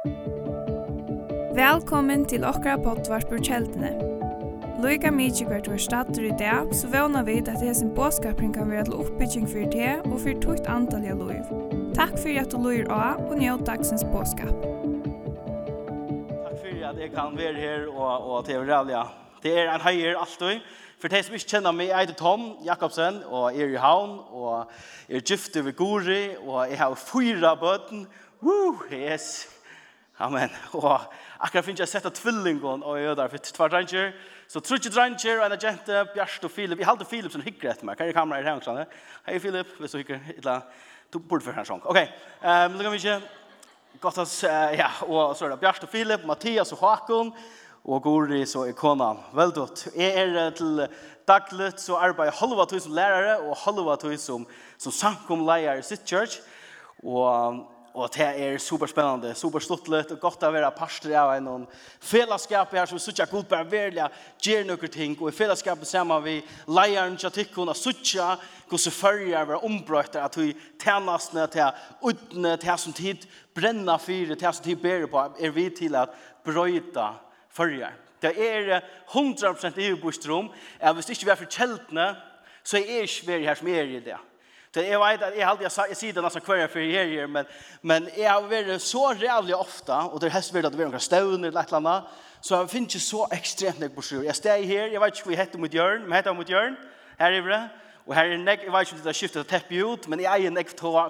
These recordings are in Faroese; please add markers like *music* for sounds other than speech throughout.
Velkommen til okra potvart på kjeldene. Loika mykje hvert var stater i dag, så vana vi at det hesen båskapring kan være til oppbygging for det og for tukt antall av loiv. Takk for at du loir av og njød dagsens båskap. Takk for at jeg kan være her og, og til å rævlige. Det er en høyer alltid. For de som ikke kjenner meg, jeg heter Tom Jakobsen, og jeg er i havn, og jeg er gifte ved Gori, og jeg har fyra bøten. Woo, yes! Amen. *laughs* Og akkurat finnes jeg sett av tvillingen og jeg der, for tvær dranger. Så trutje dranger og en agente, Bjarst og Filip. Jeg halte Filip som hykker etter meg. Kan jeg kamera her omkring? Hei Filip, hvis du hykker et eller annet. Du burde for en sånn. Ok, um, lukker vi ikke godt oss, uh, ja, og så er det Bjarst og Filip, Mathias og Håkon, og Gori så er kona. Vel dødt. Jeg er til daglig så arbeider halva tog som lærere og halva tog som, som samkomleier i sitt church. Og og det er superspennende, superstuttlet, og godt å være pastor av en fellesskap her som suttja god bare velja, gjør noen ting, og i fellesskapet sammen vi leieren til tjatikken og suttja hvordan følger være ombrøyter, at vi tjenestene til utne, til som tid brenna fyre, til som tid ber på, er vi til at brøyta følger. Det er 100% i bostrom, at hvis det ikke vi er for kjeltene, så er jeg ikke vi her som er i det. Det är vet att jag alltid jag säger det nästan kvar för här här men men jag har varit så rävligt ofta och det helst vill att det blir några stövn eller ett annat så jag finns ju så extremt mycket på sjön. Jag står här, jag vet inte vad heter mot Jörn, men heter mot Jörn. Här är det. Och här är en jag vet inte det skiftet att täppa ut men jag är en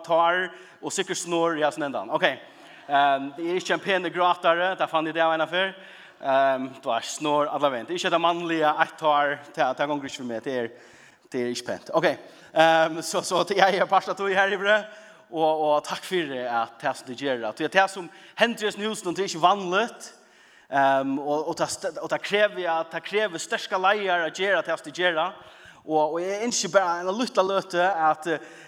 tar och cykel snor jag sen ändan. Okej. Ehm det är inte en gratare där fann det där en affär. Ehm då snor alla vänt. Det är inte det manliga att tar ta gånger för mig det är Det er ikke pent. Ok, um, så, så jeg er parstet tog her i brød, og, og takk for det at det som det gjør. At det som hender i det er ikke vanligt, um, og, og, det, og det krever, det krever største leier å gjøre det som det gjør. Og, og jeg ønsker bare en lytte løte at,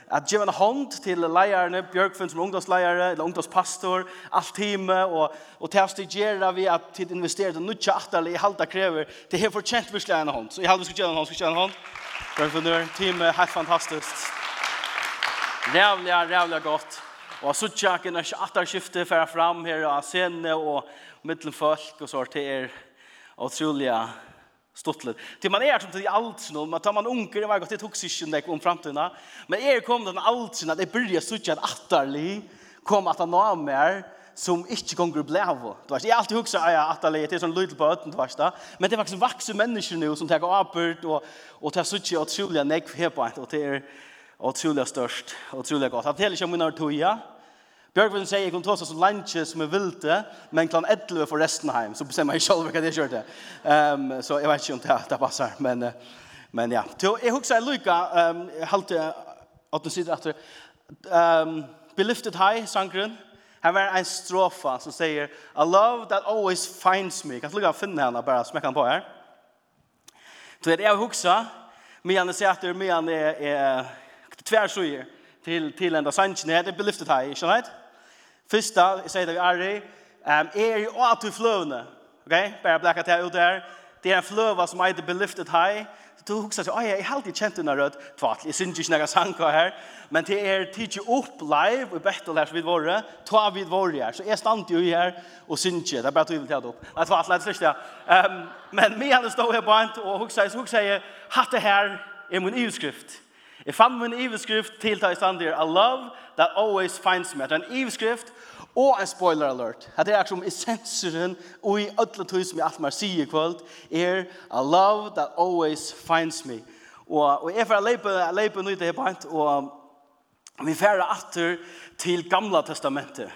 at gjøre en hånd til leierne, Bjørkfunn som ungdomsleiere, eller ungdomspastor, alt team og, og til å studere vi at til investere til nødvendig atterlig i halta krever, det har fortjent virkelig en hånd. Så jeg hadde vi skulle gjøre en hånd, skulle gjøre en hånd. Bjørkfunn, time, helt fantastisk. Rævlig, rævlig godt. Og så tjekk en skifte för fram her och sen og mittelfolk og så til er utrolig stuttlet. Til man er som til alt nå, man tar man unger, man det gått i toksisjon om framtiden, men er kom den alt sin, at jeg byrja suttje at atterlig kom at han av mer, som ikke gonger ble av. Du vet, jeg alltid husker at jeg atterlig, det er sånn lydel på øden, du vet da, men det er faktisk vakse mennesker nå som tar apert, og, og tar suttje og trolig nekv her på en, og det er utrolig størst, utrolig godt. Han teller ikke om min artoia, Björkvin säger jag kunde ta så lunch som jag ville, men klan 11 för resten hem så bestämmer jag själv vad jag körde. Ehm um, så jag vet inte om det, det passar men men ja. Så jag huxar Luca ehm um, halte att den sitter efter ehm um, be high sangren. Här var en strofa som säger a love that always finds me. Kan du lukka finna henne bara smäcka på här. Så det jag huxar men jag säger att det men är är tvärsöjer till till ända sanchen. Det är beliftet här high, skönhet. Fyrsta, jeg sier det vi er i, um, er jo at du fløvene. Ok, bare blekket her ut der. Det er en fløva som heter Belifted High. Du husker seg, oi, jeg er alltid kjent under rød. Tvart, jeg synes ikke noen sang her. Men det er tidsi opp live, og bettel her som vi våre. Ta vi våre her. Så jeg stand jo her, og synes ikke. Det er bare at du vil ta det opp. Nei, tvart, det er slik det. Men vi hadde stå her på en, og husker seg, så husker jeg, hatt det her, er min ivskrift. Jeg fann min iveskrift til ta i stand her, a love that always finds me. Det er en iveskrift og en spoiler alert. Det er som essensen og i ødle tog som jeg alt mer sier kvöld, er a love that always finds me. Og, og jeg får leipa, nøy det her point, og vi færer atter til gamla testamentet.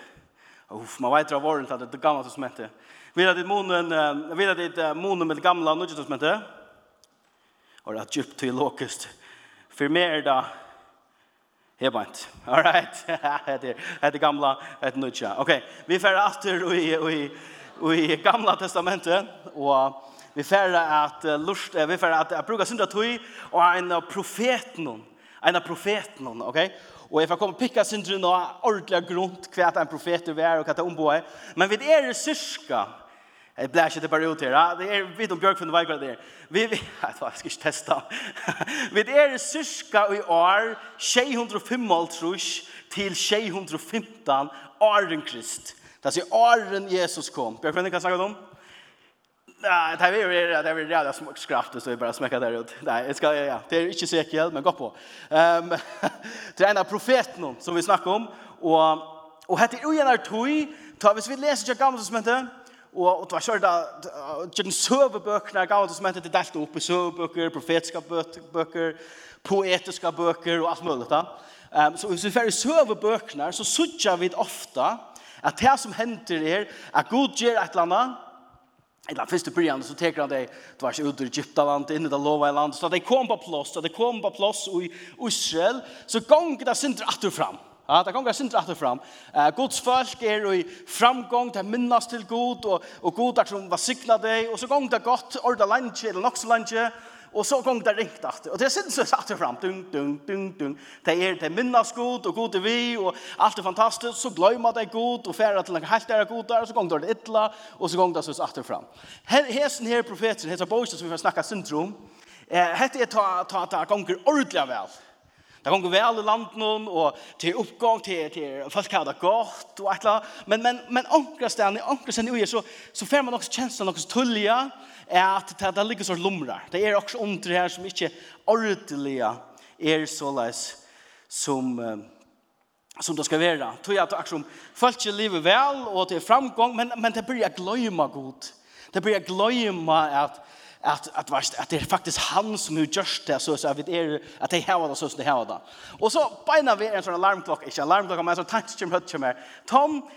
Uff, man vet av åren til det gamla testamentet. Vi har ditt monen, vi har ditt monen med det gamla nøy testamentet. Og det er djupt til lokest. For meg er det hebant. All right. *laughs* Det är det gamla, ett er Okej. Vi fer åter i, i, i gamla testamentet, och vi fer at lust, vi fer att jag bruker synda tøy, och en profet någon. en profet noen, ok? Och jag får komma picka pikka synder noen grund kvärt en profet er og hva det er omboet. Men vid er syska Jeg ble ikke det bare ut her. Det er vidt om Bjørkfunn Weigard der. Vi, vi, *laughs* jeg skal ikke teste. *laughs* vi er syska i år 655 til 615 åren Krist. Det er åren Jesus kom. Bjørkfunn, hva snakker du om? Nei, det er ju det er jo det som skraft så vi bare smäcka der ut. Nei, jeg skal ja, det er ikke sikkert, men gå på. Ehm *laughs* det er en av profeten som vi snakker om og og heter Ujanar Tui, tar vi så vi leser ikke gamla som heter og och var kjørt av den søvebøkene jeg gav, som heter det delte opp i søvebøker, profetiska bøker, poetiska bøker og alt mulig. Da. Ehm så hvis vi fer i så sørger vi ofte at det som henter er, at Gud gjør et eller annet, Eller først i början så teker han det, det var ikke ut ur Egyptaland, inn i det lova land, så det kom på plås, så det kom på plås i Israel, så gång det synder at du fram. Ja, det kommer sindra att fram. Eh Guds folk är i framgång till minnas till og, och och goda som var signa dig och så gång det gott orda lunch eller nox lunch og så gong det ringt att. Og det syns så att fram dung dung dung dung. Det er det minnas god og god er vi og alt er fantastisk, så glömma det god og færre til en helt er god og så gong det illa og så gong det så att fram. Hesen her profeten hesen Boys som vi har snakka syndrom. Eh hette ta ta ta gånger ordliga väl. Det går vel i landet og til oppgang, til, til folk har det godt, og et Men, men, men omkring stedet, omkring stedet uje, så, så får man også kjenslen, noen tullige, at det, det ligger så lumrer. Det er også under her som ikke ordelige er såleis som, som det skal være. Tror jeg at akkurat folk ikke lever vel, og til framgång, men, men det blir jeg gløyma god. Det blir jeg gløyma at att att vart att det är faktiskt han som har gjort det så så att det är att det har det så som det har det. Och så beina vi en sån alarmklocka, inte alarmklocka men så tanks hött som är. Tom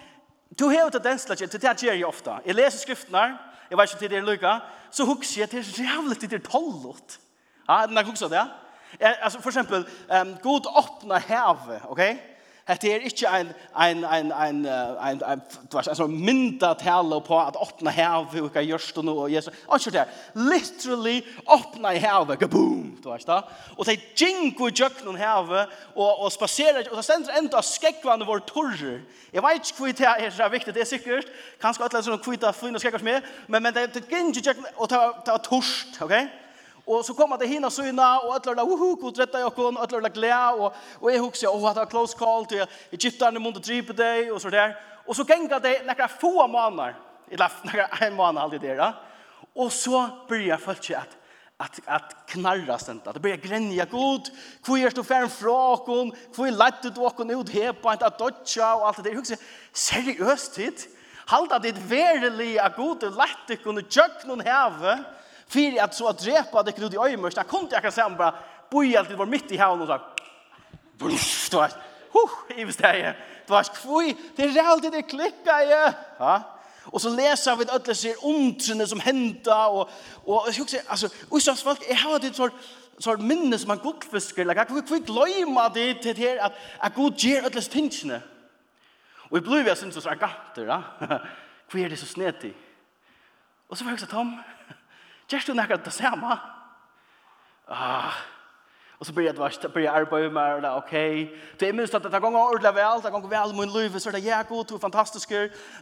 du har det den slaget till det jag ofta. Jag läser skrifterna, jag vet inte til det Luka, så huxar jag till så jävligt till tollot. Ja, den har huxat det. Alltså för exempel, um, god öppna häve, okej? Okay? Hetta er ikkje ein ein ein ein ein ein tvars altså mynda tala på at opna hav og kva gjørst og og Jesus. Ikkje det. Literally opna hav, kaboom, du veist da. Og dei jingu jöknun hav og og spasera og sendur enda skekkvan vår torger. Eg veit ikki kvita er så viktig, det er sikkert. Kanskje atlas sånn kvitt af finn og skekkar med, men men det jingu jöknun og ta ta torst, okay? Og så kom han til hina syna, og alle la, uhu, god retta jeg kon alle la glea, og, og jeg hugsa og det var close call til Egypterne måtte dripe deg, og så der. Og så genga det nakra få måneder, eller nakra en måned alltid der, og så byrja folk seg at at, at knarra sent att börja grenja, god kvist och färn fråkon er lätt du och nu ut her på at dotcha og alt det hugsa seriøst, hit halda det a god lätt kunde jöknon häve Fyrir at så at drepa det ut i øymørst, da kom det akkurat sammen bare, boi alt det var mitt i havn og så, Bruff, du vet, huh, i besteg, du vet, kvui, det er alltid det klikka, ja, ja, Og så leser vi alle ser ondtrene som henda, og, og jeg husker, altså, Øysteins folk, jeg har det sånn, så minne som en gullfisker, like, vi, vi gløyma det til det her, at, at Gud gjør alle disse tingene. Og jeg blir jo, jeg synes, så er gatter, da. Hvor er det så snetig? Og så var jeg også, Tom, Gjør du nekka det samme? Ah. Og så började jag börja arbeta med det, ok. Det er minst at det er gånger ordentlig vel, det er gånger väl min liv så er det jeg god, du er fantastisk.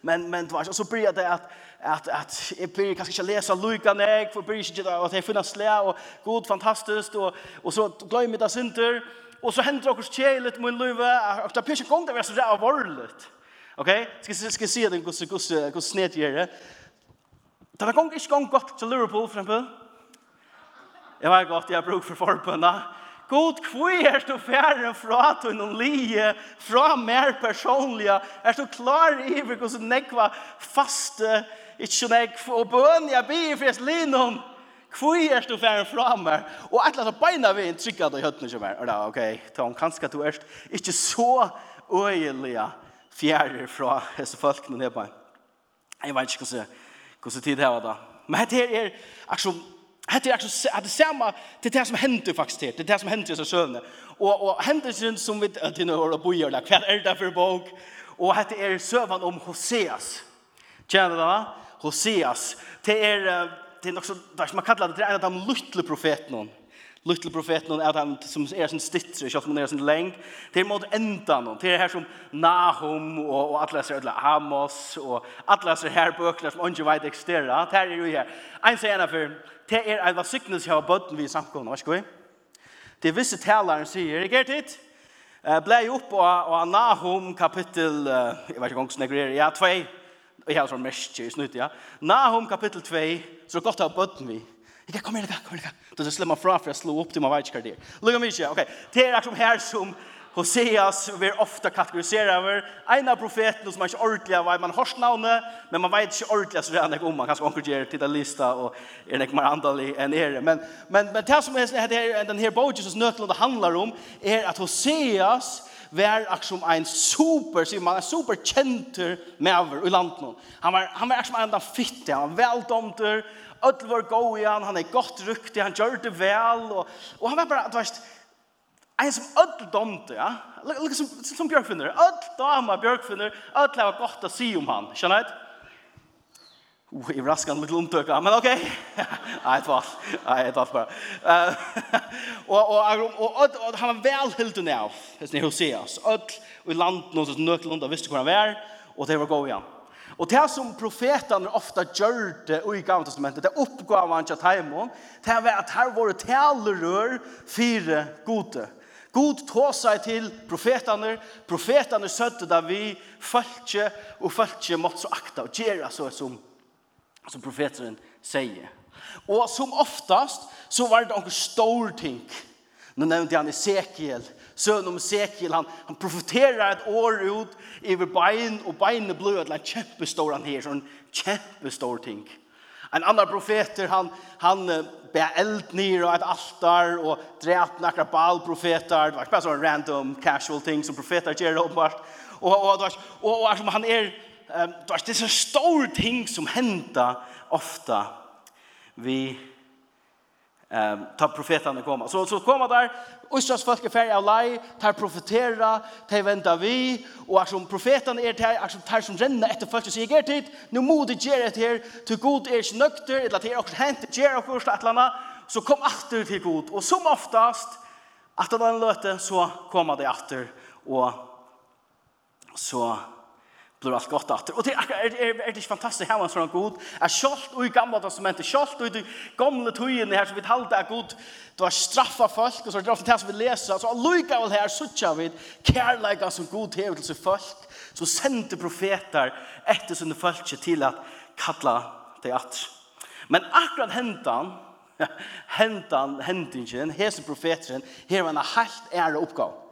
Men men det var så började det at, at, at jeg blir kanskje ikke lese lykene, jeg för började inte att jag finna slä och god fantastisk, og, og så glöm det synder, og så händer också chelet min liv og det er ikke gang det er så där varligt. Okej? Ska ska se den gosse gosse gosse snett det. Det var gong ikke gong godt til Liverpool, for eksempel. Jeg var godt, jeg bruk for forbundet. God, hvor er du færre fra til noen lije, fra mer personlige? Er du klar i hvordan nekva faste, ikke nekv, og bøn, jeg blir for jeg linon. Hvor er du færre fra meg? Og et eller annet beina vi en trygg at du høttene ikke mer. Og da, ok, Tom, kanskje du er ikke så øyelige fjerde fra disse folkene nedbein. Jeg vet ikke hvordan Hvordan tid här var. Men det her er alltså Det er akkurat att det sama til det som händer faktisk det det som händer i seg Och Og, og hendelsen som vi til nå hører bojer, kvar är det for bok? Og det er sövan om Hoseas. Känner du va? Hoseas. Det er, det är nok så, man kallar det, det en av de luttele. Lutt profeten og Adam som er sin stittre, ikke som er sin leng. Det er mot enda noen. Det er her som Nahum og, og alle disse Amos og alle disse her bøkene som ikke vet eksisterer. Det er jo her. En sier en av fyr, det er en vassiktnes jeg har bøtten vi i samkomne, vet ikke vi? Det er visse taleren sier, ikke er tid? Blei opp og, og Nahum kapittel, jeg vet ikke om hvordan jeg ja, 2. Jeg har sånn mest i snutt, ja. Nahum kapittel 2, så godt har bøtten vi i Det kom her, kom her, Då så slämmer fra for jag slå opp til man vet det. Lugna mig inte, okej. Det är som här som Hoseas vi ofta kategoriserar över. En av profeterna som man inte ordentliga vad man hörs navnet, men man vet inte ordentliga så redan om man kanske onkurgerar till den lista och är det mer andalig än er. Men, men, men det som är, det den här bogen som Snötlund handlar om är att Hoseas var som en super, sier man, en super kjenter maver i landet. Han var, han var som en fitte, han var veldomter, ödel var god i han er godt ryktig, han gjør det vel, og, og han var bare, du vet, en som ödel domte, ja? Som, som Bjørkfinner, ödel dama Bjørkfinner, ödel var godt å si om han, skjønner du? Oh, jeg rasker en liten omtøk, men ok. Nei, et fall. Nei, et fall och och han var väl helt unna av, hvis ni hosea oss. Ødl i land, noen som nøkland, og visste hur han var, och det var gå igen. Og det som profeten ofta gjør det i Gamle Testamentet, det oppgav han til Taimon, det var at her var det talerør fire gode. God tog seg til profetene, profetene søtte da vi følte, og følte måtte så akta og gjøre så som som profeteren sier. Og som oftast så var det noen stor ting. Nå nevnte han Ezekiel. søn om Ezekiel, han, han profeterer et år ut over bein, og beinene ble et kjempestor han her, sånn kjempestor ting. En annan profeter, han, han be eld nir og et altar, og drept nakra balprofeter, det var ikke bare sånn random casual ting som profeter gjør åpenbart, og, og, og, og, og, og, og han er um, du har det er så store ting som hender ofta vi um, tar profetene komme. Så, så kommer der, Østras folk er ferdig av lei, tar profetera, tar venta vi, og er som profetene er til, er som tar som renner etter folk, og sier, er tid, nå må du gjøre det her, til god er ikke nøkter, eller til er også hent, gjør og først et så kom atter til god. Og som oftast, at den løte, så kommer det åter, og så blir allt gott åter. Och det är er, är er, är er det fantastiskt hur han sån god är skolt och i gamla testamentet skolt och i gamla tiden här så vi hållta är god Du har straffa folk och så det ofta som vi läser alltså Luka väl här sucha vid care kärleka som god till så folk. Så sände profeter efter sina folk till att kalla det att. Men akkurat hentan *laughs* hentan hentingen hesen profeten här var en helt ära uppgåva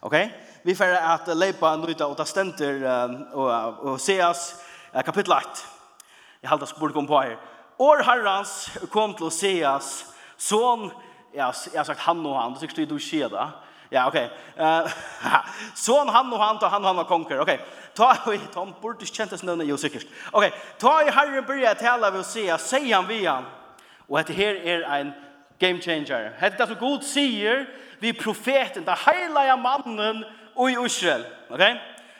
Okej? Okay? Vi får att lepa nöjda og ta stenter ständer og och seas kapittel 8. Jag halda spår kom på her. År herrans kom til till seas sånn, ja, jeg har sagt han og han, det tycks du ske da. Ja, ok. Uh, *laughs* son han og han ta han og han var konker. Okej. Okay. Ta i Tom Burtis kjentes nødne, jo sikkert. Ok, Ta i herren börja tala vi och säga, sier han vi han. Og dette her er en game changer. Det är det som god sier, vi profeten, den heilige mannen i Israel. Okay?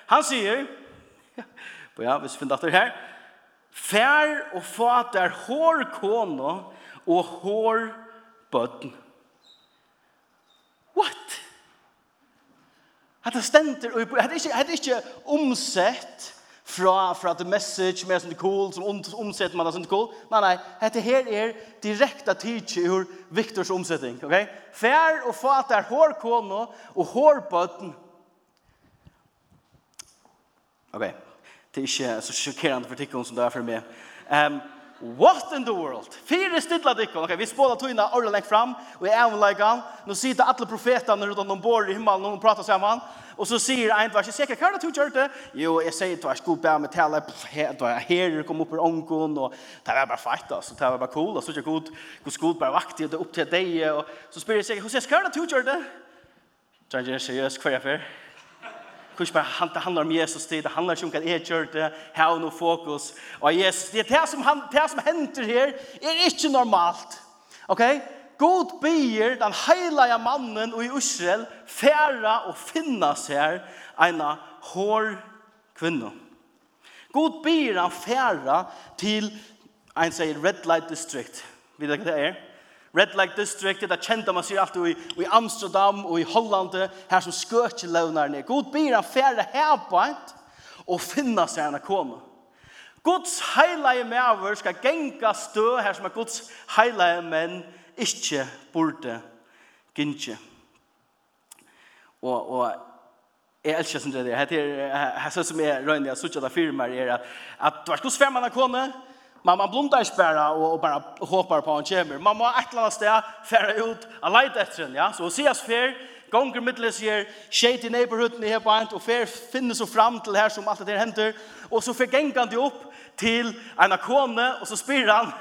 Han sier, *laughs* ja, hvis vi finner dette her, Fær og fater hår kone og hår bøtten. What? Hetta stendur og hetta er ikki hetta er ikki umsett fra, fra The Message, mer som cool, som omsetter man det som det cool. Nei, nei, dette her er direkte tidsi ur Viktors omsetting, ok? Fær og fat er hårkåne og hårbøtten. Ok, det er ikke så sjokkerende for tikkene som det er for meg. Um, What in the world? Fire stidla dikkon. ok? vi spåler togene ordentlig lengt fram. Og i avlegan. Nu sitter alla profetene rundt om de bor i himmelen. Och de pratar samman. Og så sier en, du er ikke sikker, hva er det du gjør det? Jo, jeg sier, du er sko bæ med tale, du er her, kom opp i ångon, og det var bare feit, altså, det var bare cool, og så er ikke god, god sko bare vaktig, og det er opp til deg, og så spør jeg sikker, hva er det du gjør det? Så er gjør seriøst, hva er det for? Kus bara han det handlar om Jesus tid, det handlar om kan er kjørt det, ha no fokus. Og Jesus, det er det som han det som henter her er ikke normalt. Okay? God byr den heilige mannen i Israel færa og finna seg eina hår kvinne. God byr han færa til ein sier Red Light District. Vet du hva det er? Red Light District, det er kjent man sier alltid i, i Amsterdam og i Holland, her som skøtje løvner ned. God byr han færa herbeint og finna seg eina kone. Guds heilige medover skal genga stø her som er Guds heilige menn ikke burde gynge. Og, og jeg elsker som det er. Det er sånn som jeg røyner, jeg sier det for meg, er at, at du er ikke svært man har kone, Man, man blundar ikke bare og, og bare håper på han kommer. Man må et eller annet sted fære ut og leite etter henne. Ja? Så hun sier før, gonger middelen sier, skjeit i neighborhooden i her på og fær finner så fram til her som alt det her henter, og så fikk han de opp til en kone, og så spyr han,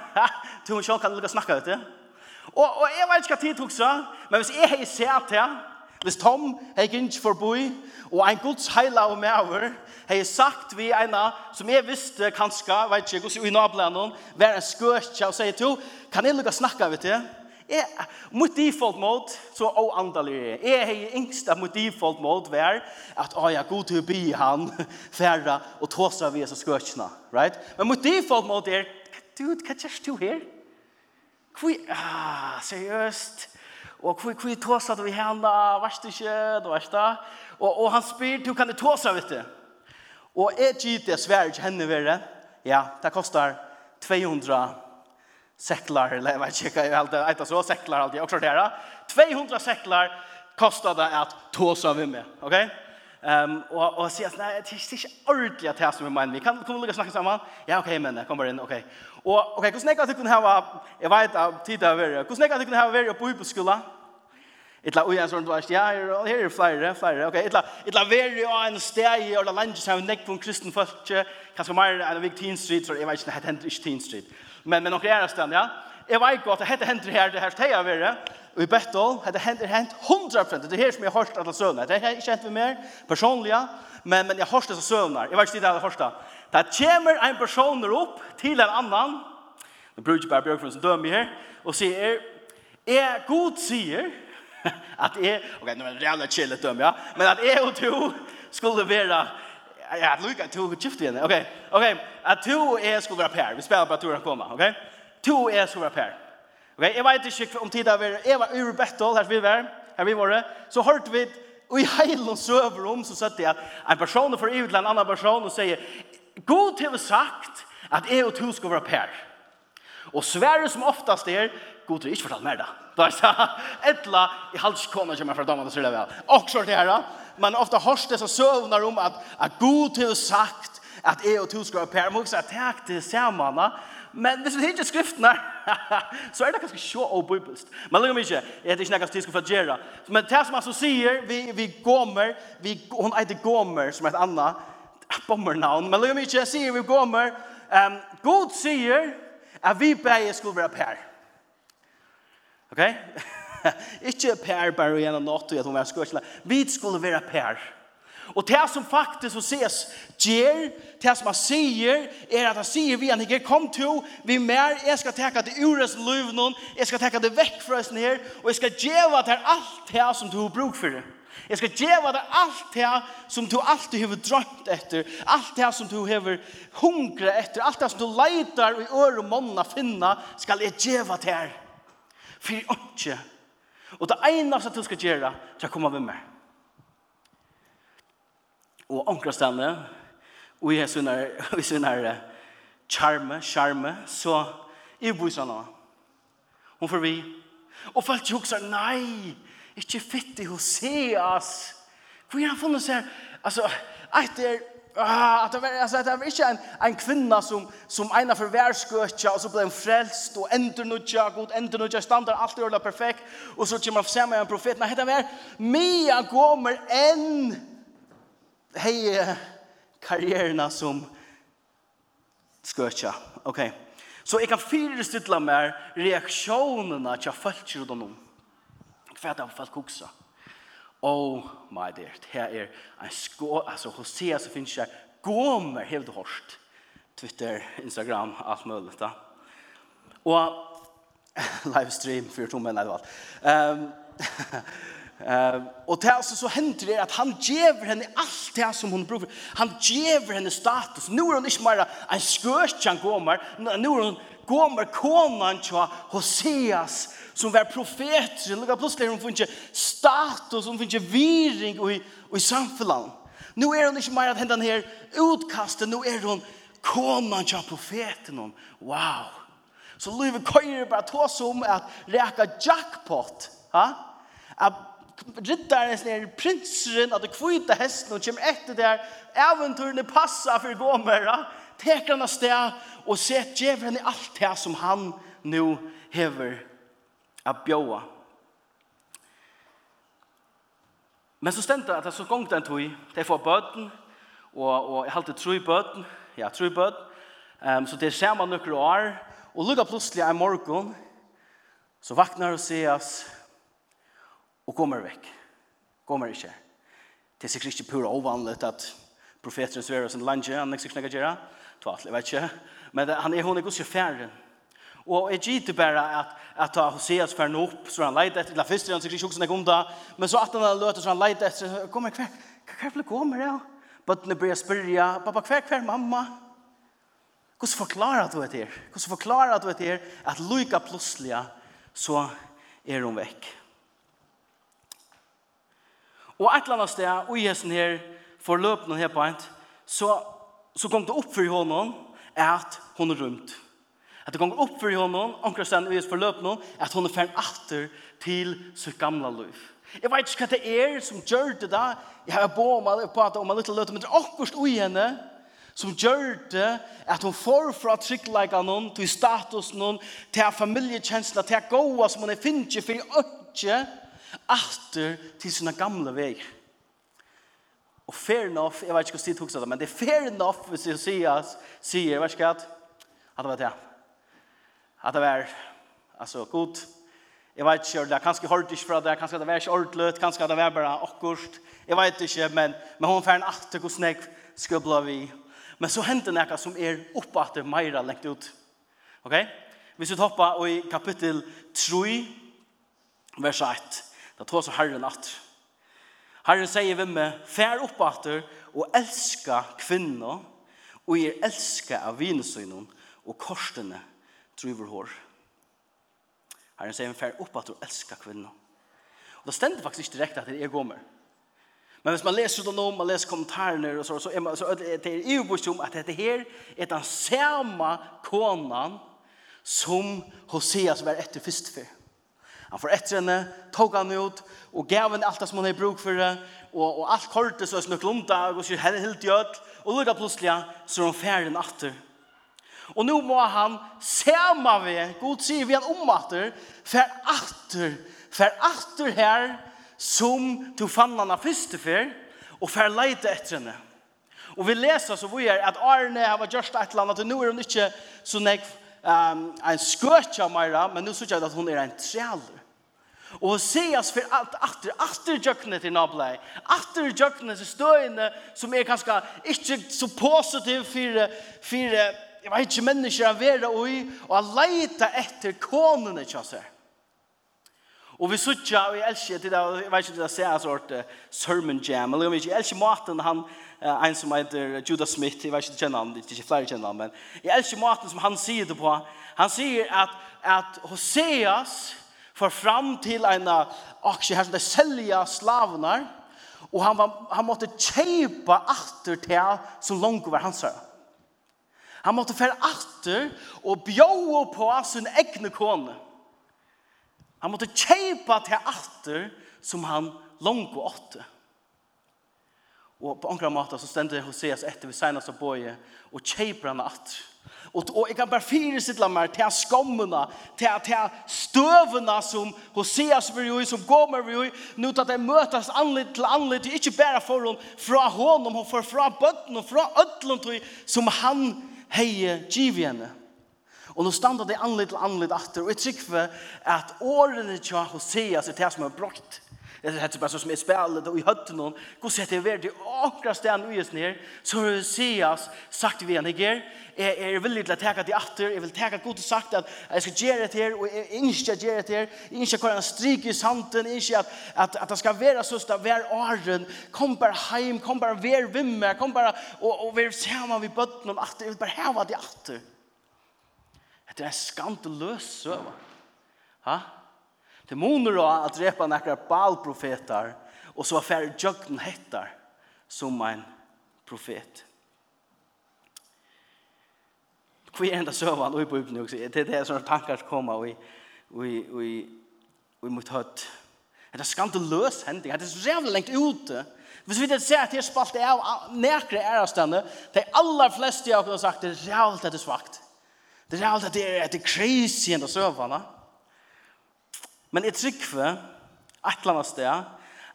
til hun selv kan lukka snakka, vet du? Og, og jeg vet ikke hva tid tok seg, men hvis jeg har sett det, hvis Tom har ikke forbi, og en gods heila og medover, har jeg sagt vi ena, som jeg visste kanskje, vet ikke, hvordan vi i noen, være en skøtje og sier til, kan jeg lukke snakke ved det? Jeg, mot default mode, så å åandelig er jeg. Jeg har yngst av mot default mode var at, å ja, god til å bli han, *laughs* færre og tåse av Jesus skøtjene, right? Men mot default mode er, dude, hva gjør du her? Kvi, ah, seriøst. Og kvi, kvi tåsa du i henda, varst ikke, du varst da. Og, og han spyr, du kan du tåsa, vet du. Og jeg gitt det svært ikke henne verre. Ja, det kostar 200 seklar, eller jeg vet ikke hva jeg helt er, så seklar alltid, også klart det her. 200 seklar kostar det at tåsa vi med. Ok? Um, og, og sier at nei, det er ikke ordentlig at det som vi mener. Vi kan komme og snakke sammen. Ja, ok, men kom bare inn, ok. Og ok, hvordan jeg at du kunne ha jeg vet av tid av verre, hvordan jeg at du kunne ha verre på hyposkola? Etla oi en sånn du ja, her er flere, flere. Ok, etla, etla verre og en steg i Orla Lange som nekk på en kristen folk, kanskje mer enn en vik Teen Street, så jeg vet ikke, det hender ikke Teen Street. Men, men noen er stand, ja jeg vet godt, hette hender her, det her steg av dere, og i Bettol, hette hender hent 100%, det er her som jeg har hørt alle søvnene, det er ikke hent vi mer, personlige, men, men jeg har hørt disse søvnene, jeg vet ikke det jeg har hørt det. Kommer en person opp til en annan, det bruker jeg bare Bjørkfrun som dømer her, og sier, er god sier, *laughs* at jeg, ok, nå er det jævla chill dømer, ja, men at jeg og du skulle være, ja, at Luka, du gift vi ok, ok, at du og jeg skulle være pær, vi spiller bare turen på meg, ok, to er så var per. Ok, jeg vet ikke om tida var, jeg var ur Bettol, her vi var, her vi var, så hørte vi, og i heilen søver om, så satt jeg en person får ut til en annan person og sier, God til sagt at jeg og to skal være per. Og svære som oftast er, God til ikke fortalt mer da. Da er det etla i halskåna kommer fra damene, så er det vel. Også det her, men ofte hørs det så søvner om at, at God til sagt at jeg og to skal være per. Men også at takk til samene, Men hvis vi ikke skriftene, *laughs* så er det kanskje sjå og bibelst. Men lukker ikke, jeg heter ikke nekast tid skal få gjøre. Men det som han så sier, vi, vi gomer, vi, hun heter gomer, som er et annet, bommernavn, men lukker ikke, sier vi gomer, um, God sier at vi begge skulle være per. Ok? *laughs* ikke per bare gjennom nåt, og at hun var skørselig. Vi skulle være per. Ok? Og det som faktisk så ses gjør, det som han sier, er at han sier vi han ikke kom til, vi mer, jeg skal teka det ures liv noen, jeg skal teka det vekk fra oss her, og jeg skal gjøre til alt det som du har bruk for det. Jeg skal gjøre til alt det som du alltid har drømt etter, alt det som du har hungret etter, alt det som du leiter i øre og månene finna, skal jeg gjøre til her. For ikke. Og det eneste du skal gjøre, er å komme med meg og omkrastene, og i sunner, i *laughs* sunner charme, charme, så i bosene. hon får vi. Og folk jo også, nei, ikke fitt i Hoseas. Hvor har han funnet seg? Altså, etter, ah, att det var, altså, det var inte en, en kvinna som, som ena för værskøtja, och så blev en frälst och ändå nu jag god ändå nu jag standard, allt är perfekt, och så kommer man sammen med en profet. nej det var, Mia kommer en hei karrierna som skøtja. Ok. Så jeg kan fyrestilla med reaksjonene til følger og noen. Hva er det folk koksa? Oh my dear, det er en skå, altså hos se så finnes jeg gomer helt hårst. Twitter, Instagram, alt mulig. Da. Og *laughs* livestream, fyrtommen, nei, det var alt. Um, *laughs* Ehm og det altså så hender det at han gjever henne alt det som hon bruker. Han gjever henne status. Nu er hon ikke bare en skörst som Nå Nu hun hon kommer konan til Hoseas som var profet. Lukar plutselig hon får status, hun finner viring och i, i samfunnet. Nu er hon ikke bare at henne her utkastet. Nå Nu hun hon konan til profeten. Wow! Så Löve Køyre bara tås om att räka jackpot. Ha? Att riddaren er prinseren av det kvita hesten og kommer etter der. Eventyrene passa for gomera teker han av sted og ser djevelen i alt det som han nu hever av bjåa men så stendt at det så gongt en tog det får bøten og, og jeg halte tro i bøten ja tro i bøten um, så det ser man noen år og lukka plutselig en morgen så vaknar og sier og kommer vekk. Kommer ikke. Det er sikkert ikke pura ovanlig at profeteren sverer sin landje, han er sikkert ikke gjøre. Tvart, jeg vet ikke. Men han er hun er gods i. Og jeg gitt bare at, at ta Hoseas fjerren opp, så han leid etter, la først er han sikkert ikke også om det, men så at han løter, så han leid etter, kommer hver, hver vil komme, jeg? Bøttene blir spyrja, pappa, hver, hver, mamma? Hvordan forklarer du det her? Hvordan forklarer du det her at lykke plutselig så er hun vekk? Og et eller annet sted, og i hesten her, for løpende her på en, så, så kom det opp for honom at hun er rundt. At det kom opp for honom, omkring stedet i for løpende, at hun er ferdig atter til sitt gamle liv. Jeg vet ikke hva det er som gjør det da. Jeg har på om alle på om en liten løte, men det er akkurat ui henne som gjør det at hun får fra tryggleika noen, til status noen, til familiekjensla, til gåa som hun er finnes ikke for i ønske, atter til sina gamla veier. Og fair enough, jeg vet ikke hva Stig tok det, men det er fair enough hvis jeg sier, sier jeg vet ikke at, at det var det. At det var, altså, god. Jeg vet ikke, det er kanskje hårdt ikke fra det, kanskje det var ikke ordentlig, kanskje det var bare akkurat. Jeg vet ikke, men, men hun fær en atter hvordan jeg skubler vi. Men så hender noe som er oppe at det er mer lengt ut. Ok? Hvis vi topper i kapittel 3, vers 1. Da tar så Herren at. Herren sier vi med, fær opp atter og elska kvinner, og er elska av vinesøgnen og korsene driver hår. Herren sier vi fær opp at og elska kvinner. Og det stender faktisk ikke direkte at det er gommer. Men hvis man leser det nå, man leser kommentarene og så, så er man, så det er jo bort om at dette her er den samme konan som Hoseas var etter først før. Han får etter henne, tog han ut, og gav henne alt det som han har bruk for det, og, og alt kortet så er snøk lunta, og så er helt i og lukket plutselig, så er han ferdig natter. Og nå må han sema ved, god sier vi han om atter, fer atter, fer atter her, som du fann henne første fer, og fer leite etter henne. Og vi leser så vi er at Arne har vært gjørst et eller annet, og nå er hun ikke så nek um, en skøtja meira, men nå synes jeg at hun er en trealer. Og Hoseas for alt atter, atter jøkkene til nablei, atter jøkkene til støyene som er kanskje ikke så positiv for, for jeg vet ikke mennesker han vera ui, og han leita etter konene til seg. Og vi sutja, og jeg elsker til det, jeg vet ikke til det ser en sort uh, sermon jam, eller jeg elsker maten han, uh, en som heter Judah Smith, jeg vet ikke kjenner han, det er ikke flere kjenner han, men jeg elsker maten som han sier det på. Han sier at, at Hoseas, för fram till en aksje her som det sälja slavnar och han var, han måste köpa atter till så långt var hans här. Han måste fære atter och bjå på sin egna kone. Han måste köpa till atter som han långt var åtte. Og på ankra måte så stendte Hoseas etter vi senast av bøye og kjøper han atter. Og, og jeg kan bare sitt meg til skommene, til, til støvene som Hoseas vil jo, som Gomer vil jo, nå til at jeg møtes anlitt til anlitt, ikke bare for hon, fra honom, og for fra bøtten, og fra ødlen, som han heier giv henne. Og nå standa det anlitt til anlitt atter, og jeg trykker at årene til Hoseas er det som er brakt Det er bare så som er spillet og i hötten noen. Hvor sett att det är värd i åkra sten ner. Så har Sias sagt vi henne ger. Jag är villig til att täcka det atter. Jag vill täcka god sagt att jag ska ge det här. Och jeg ikke ge det här. Jag inte kan stryk i santen. Jag inte att, att, att det ska vara så att hver åren. Kom bare hjem, Kom bare vi vimmer. Kom bare och, och vi sammen ved bøtten om atter. jeg vill bara häva det atter. Det är en skandalös söva. Ha? Det måner då att drepa några balprofeter och så affär jökten hettar som en profet. Kvar enda sövan och i Bibeln också. Det är det som tankar som kommer och i och i och mot hött. Det er skandaløs hending, Det er så jævlig lengt ute. Hvis vi ikke ser at her spalt er av nekre ærestande, de aller fleste av oss har sagt, det er jævlig at det er svagt. Det er jævlig at det er, at det er crazy enn det søvende. Men jeg trykker et eller annet sted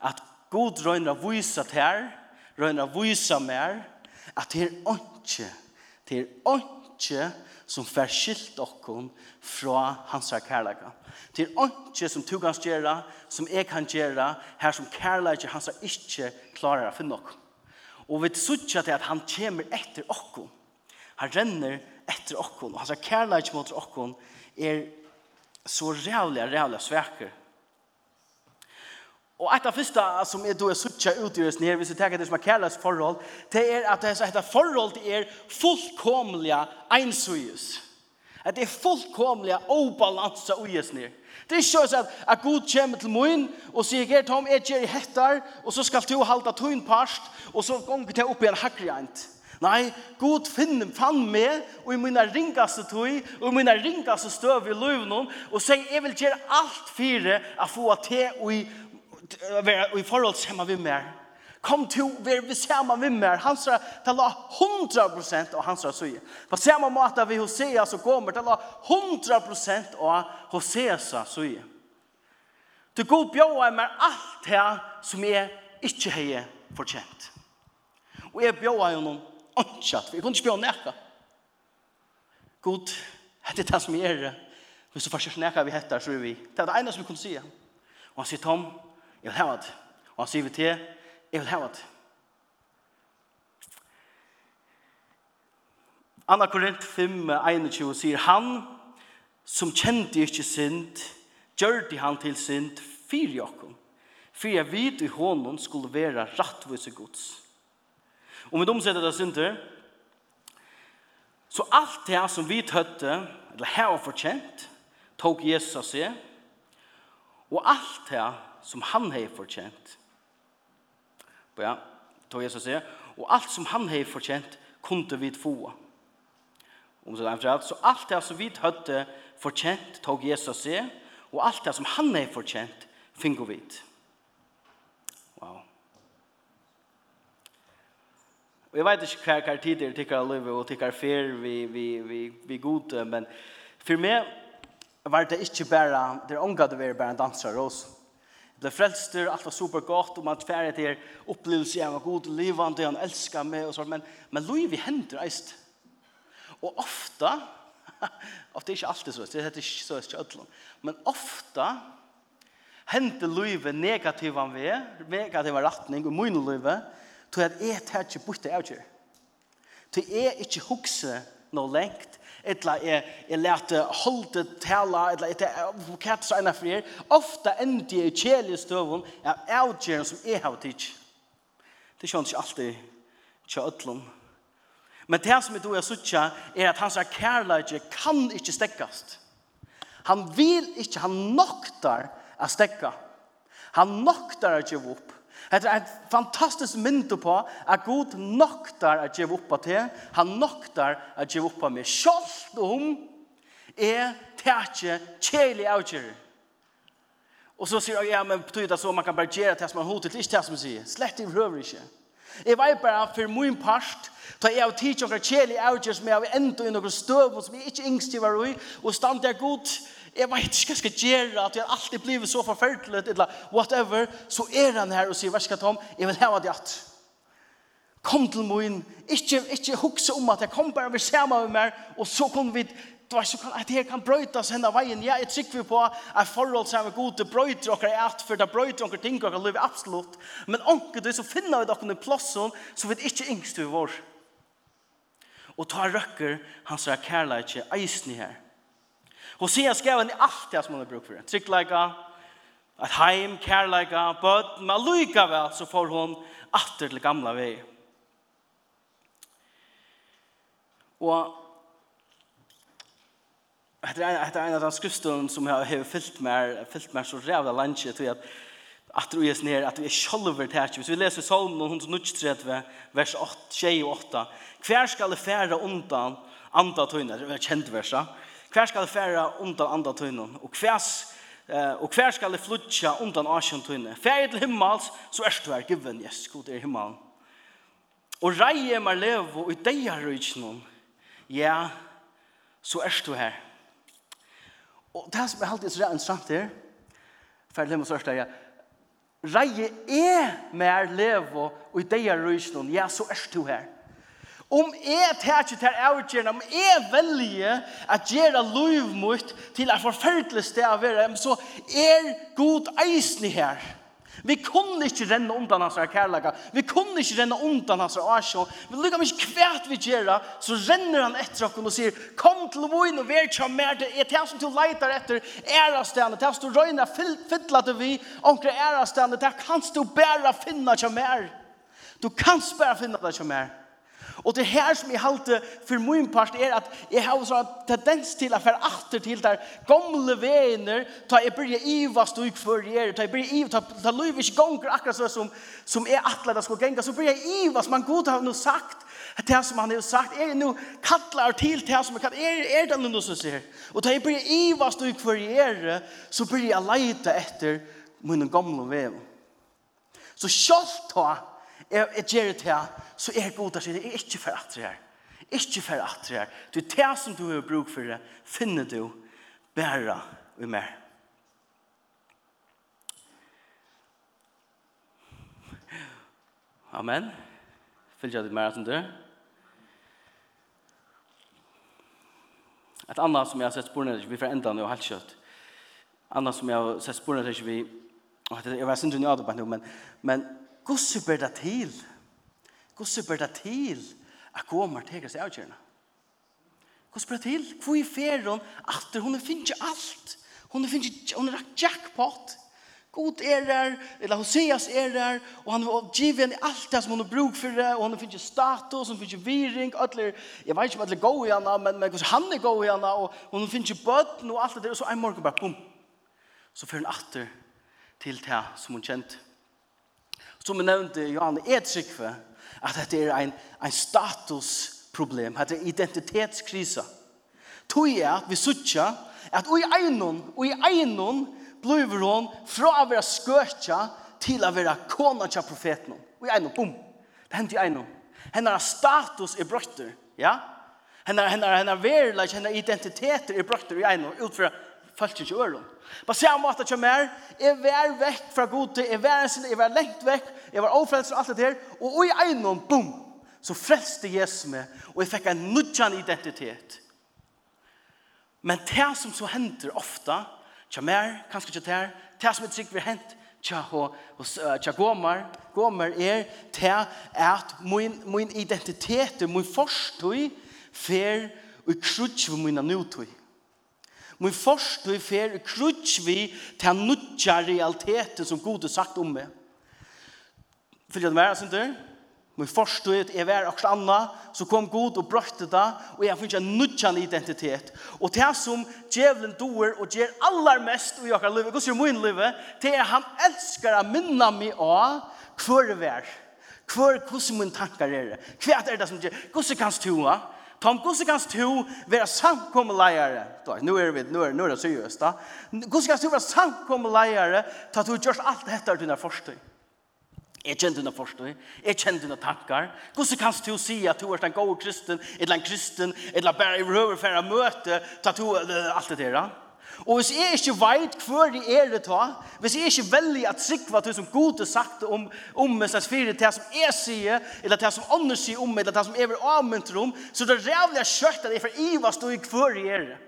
at god røyner å vise til her, røyner å vise mer, at det er ikke, det er ikke som får skilt dere fra hans kærlighet. Det er ikke som du kan gjøre, som jeg kan gjøre, her som kærlighet hans ikke klarer å finne dere. Og vi sier til at han kommer etter dere. Han renner etter dere. Hans kærlighet mot dere er så rævlig, rævlig svekker. Og et av første som er då er suttja utgjøres nere, hvis vi tenker det som er kærlighet forhold, det er at det er forhold til er fullkomlige ensøyes. At det er fullkomlige obalansa ugjøres nere. Det er ikke sånn at Gud kommer til min og sier, Gert Tom, jeg gjør i hettar, og så skal du halda tøyn parst, og så gonger det opp i en hakrejant. Nei, Gud finner fann meg, og i mina ringaste tøy, og i mina ringaste støv i løvnum, og sier, jeg vil gjøre alt fire å få til og i, og i forhold til vi mer. Kom til å være vi sammen vi mer. Han sa ta la 100% av hans søye. På samme måte vi Hosea så kommer ta la 100% av så. søye. Du god bjóa meg alt det som jeg ikke har fortjent. Og jeg bjóa jo noen åndkjatt, for jeg kunne ikke be om nekka. God, hette det som jeg det. hvis du faktisk nekka vi hettar, så er vi. Det er det ene som vi kunne sige. Og han sier, Tom, jeg vil hava det. Og han sier vi til, jeg vil hava det. Anna Korint 5, 21 sier, han som kjente ikke synd, gjør de han til synd, fyr Jakob. Fyr jeg vid i hånden skulle være rattvise gods. Om vi omsetter det synder, så alt det som vi tøtte, eller her og fortjent, tok Jesus av seg, og alt det som han har fortjent, ja, tok Jesus av seg, og alt som han har fortjent, kunde vi få. Om så er så alt det som vi tøtte, fortjent, tok Jesus av seg, og alt det som han har fortjent, finner vi til. Og jeg vet ikke hva hver tid det er tikkere liv og tykker fer vi, vi, vi, vi god, men for meg var det ikke bare, det er omgatt det være bare en danser også. Jeg ble frelster, alt var super godt, og man tverre til opplevelse, jeg var god, livende, han elsker meg og sånt, men, men liv i hender eist. Og ofta, ofte *laughs* ikke alltid så, det heter ikke så, ikke ødlom, men ofte hender livet negativan ved, negativa retning, og mye livet, Tog at jeg tar ikke bort det jeg gjør. Tog jeg ikke hukse noe lengt, etla jeg, jeg lærte holde tala, etla jeg kjært seg for her, ofte endi jeg kjelige støvun av avgjøren som jeg har tids. Det skjønner ikke alltid kjø ødlom. Men det som jeg då er suttja, er at hans kærleidje kan ikke stekkast. Han vil ikke, han noktar å stekka. Han noktar å gjøre opp. Det er et fantastisk mynd på at Gud noktar at gjeve oppa til, han noktar at gjeve oppa med. Sjalt om er tætje kjelig avgjør. Og så sier jeg, ja, men betyr det så man kan bare gjøre det som man hodet, ikke det som sier. Slett i røver ikke. Jeg vet bare for min part, da jeg av tid og kjelig avgjør som jeg har enda i noen støv som jeg ikke yngst i var i, og stand der godt, jeg vet ikke hva jeg skal gjøre, at jeg alltid blir så forferdelig, eller whatever, så er han her og sier, verska Tom, jeg vil hava det at. Kom til min, ikke, ikke hukse om at jeg kom bare ved sammen med meg, og så kom vi, du vet, så kan, at her kan brøytas henne veien. Ja, jeg trykker vi på at forhold som er god, det brøyter dere i at, for det brøyter dere ting dere lever absolutt. Men anker du, så finner vi dere i plassen, så vi ikke yngst vi vår. Og ta røkker han sier kærlighet ikke, eisen her Hosea skrev han i alt det som han har brukt for. Tryggleika, et heim, kærleika, bød, men allikevel så får hun atter til gamla vei. Og Det er en av de skriftene som jeg har fyllt med, fyllt med så rævla landet, tror jeg, at du er nere, at du er sjolver til Hvis vi leser salmen 133, vers 8, 28, hver skal det fære undan andre tøyne, det er kjent versa, Hver skal det fære undan andre tøynen? Og hver, eh, og hver skal det flutja undan asjon tunne. Fære til himmels, så er du her given, yes, god er himmelen. Og reie mer levo i deia rujtjen, ja, så er du her. Og det som er alltid så interessant her, fære til himmels, så er du her, Reie er mer levo i deia rujtjen, ja, så er du her. Om jeg tar ikke til avgjørende, om jeg velger at gjøre liv mot til et forferdelig sted å være, så er god eisen her. Vi kunne ikke renne undan hans kærlega. Vi kunne ikke renne undan hans asjo. Vi lukkar ikke kvært vi gjerra, så renner han etter oss og sier, kom til voin og vær tja mer til, er det som du leiter etter ærastene, det som du røyner fytla til vi, omkring ærastene, det kanst du bæra finna tja mer. Du kanst bæra finna tja mer. Og det her som jeg halte for min part er at jeg har så en tendens til å være atter til der gamle vener, ta jeg blir ivast og for jeg, ta jeg blir ivast, ta løyv ikke gonger akkurat så som, som jeg atler det skal genga, så blir jeg ivast, man god har noe sagt, det som han har sagt, er det noe kattler til det som jeg kan, er, er det noe som sier? Og ta jeg blir ivast og for jeg, så blir jeg leite etter mine gamle vener. Så kjølt ta, jeg, jeg gjør det her, så er god at det er ikke for at det er. Ikke for at det er. Du er det som du har bruk for det, finner du bæra og mer. Amen. Fylgja ditt mer at du. Et annet som jeg har sett sporene, vi får enda nå helt kjøtt. Annet som jeg har sett sporene, vi, jeg var sindri nødvendig, men, men Gosse ber det til. Gosse ber det til at kommer til seg avgjørende. Gosse ber det til. Hvor er ferien at hun finner ikke alt. Hun finner hun er jackpot. God er der, eller Hoseas er der, og han har givet henne alt det som hun har brukt for det, og han finner status, han finner viring, alle, jeg vet ikke om alle er går i henne, men, men han er går i henne, og hun finner bøtten og alt det der, og så en morgen bare, bum. Så fører hun atter til det som hun kjente. Som vi nevnte, Johan, er tryggve at dette er en, en statusproblem, dette er identitetskrise. Tøy er at vi sutja at ui einon, ui einon blir hon fra å være skøtja til å være kona til profeten. Ui einon, bum, Det hendte i einon. Hennar status er brøtter, ja? Hennar, hennar, hennar verleik, hennar identiteter er brøtter i einon, utfra følte ikke øren. På samme måte som jeg, jeg var vekk fra gode, jeg var en sinne, jeg var lengt vekk, jeg var ofrelst og alt det her, og i egnom, boom, så frelste Jesus meg, og jeg fikk en nødjan identitet. Men det som så henter ofte, tja mer, kanskje tja ter, det som er trygg vi hent, tja, hos, tja gomer, gomer er det at min, min identitet, min forstøy, fer og krutsk for mine nutøy. Min forst vi fer krutsk vi til nutja realiteten som Gud har sagt om meg. Fyrir det mer, synes du? Men forstå at jeg var akkurat anna, så kom Gud og brøtte det, og jeg finner en nødjan identitet. Og det som djevelen doer og gjør aller mest i akkurat livet, hvordan jo min livet, det er han elsker å minne meg av hver vær. Hver, hvordan min tankar er det? Hva er det som gjør? Hvordan kan du ha? Tom, hvordan kan du være samkommeleiere? Nå er vi, nå er, nå er det seriøst da. Hvordan kan du være samkommeleiere til at du gjør alt dette du er forstøy? Jeg kjenner dine forstøy, jeg kjenner dine tankar. Hvordan kan du si at du er en god kristen, eller en kristen, eller bare i røver for å møte, ta to, alt det der? Og hvis jeg ikke vet hva det er det ta, hvis jeg ikke velger at sikva til som god har sagt om, om meg slags fire, til som jeg sier, eller til som andre sier om, meg, eller til som jeg vil avmyntre om, så det er rævlig kjørt at jeg for iva stå i hva det er det.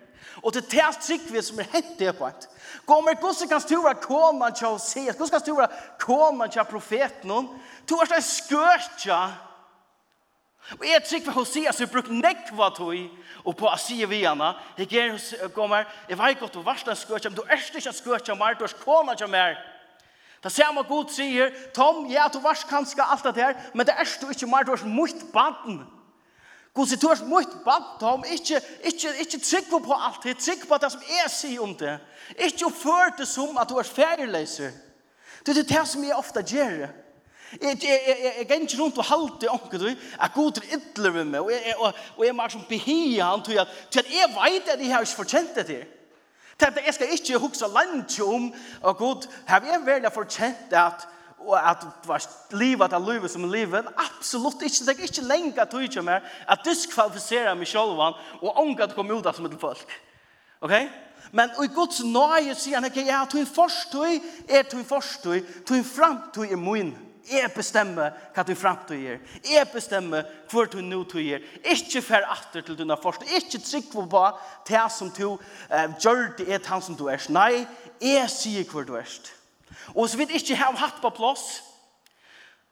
Og til det sikva som er hent det på et. Kommer hvordan kan du være koma til å se, hvordan kan du være koma til profeten, du er slags skørtja, Og jeg trykker Hoseas har brukt nekva tog og på å si vi henne. Jeg gjør kommer, jeg vet godt du varsler en skøtja, men du er ikke en skøtje mer, du er kona ikke mer. Det ser man god sier, Tom, ja, du varst kanskje alt det her, men det er du ikke mer, du er mot banden. God sier, du er mot banden, Tom, ikke, ikke, ikke trygg på alt det, trygg på det som jeg sier om det. Ikke oppfør det som at du er ferdigleiser. Det er det som jeg ofte gjør det. Jeg, jeg, ikke rundt og halte ånke du, at god er ytler med meg, og jeg, og, og jeg må som behia han til at, til at jeg vet at jeg har ikke fortjent det til. Til at jeg skal ikke huske langt om, og god, har jeg veldig fortjent det at, og at var livet av livet som er livet, absolutt ikke, det er ikke lenge at du ikke mer, at diskvalifisere meg selv, og ånke at komme ut av som et folk. Ok? Men i Guds nøye sier han, ok, ja, tog en forstøy er tog en forstøy, tog en framtøy er min. Ok? Jeg bestemmer hva du framtøyer. Jeg bestemmer hvor du nå tøyer. Ikke fer atter til dine forstå. Ikke trygg på hva det som du uh, gjør det er han som du er. Nei, jeg sier hvor du er. Og så vi ikke har hatt på plass,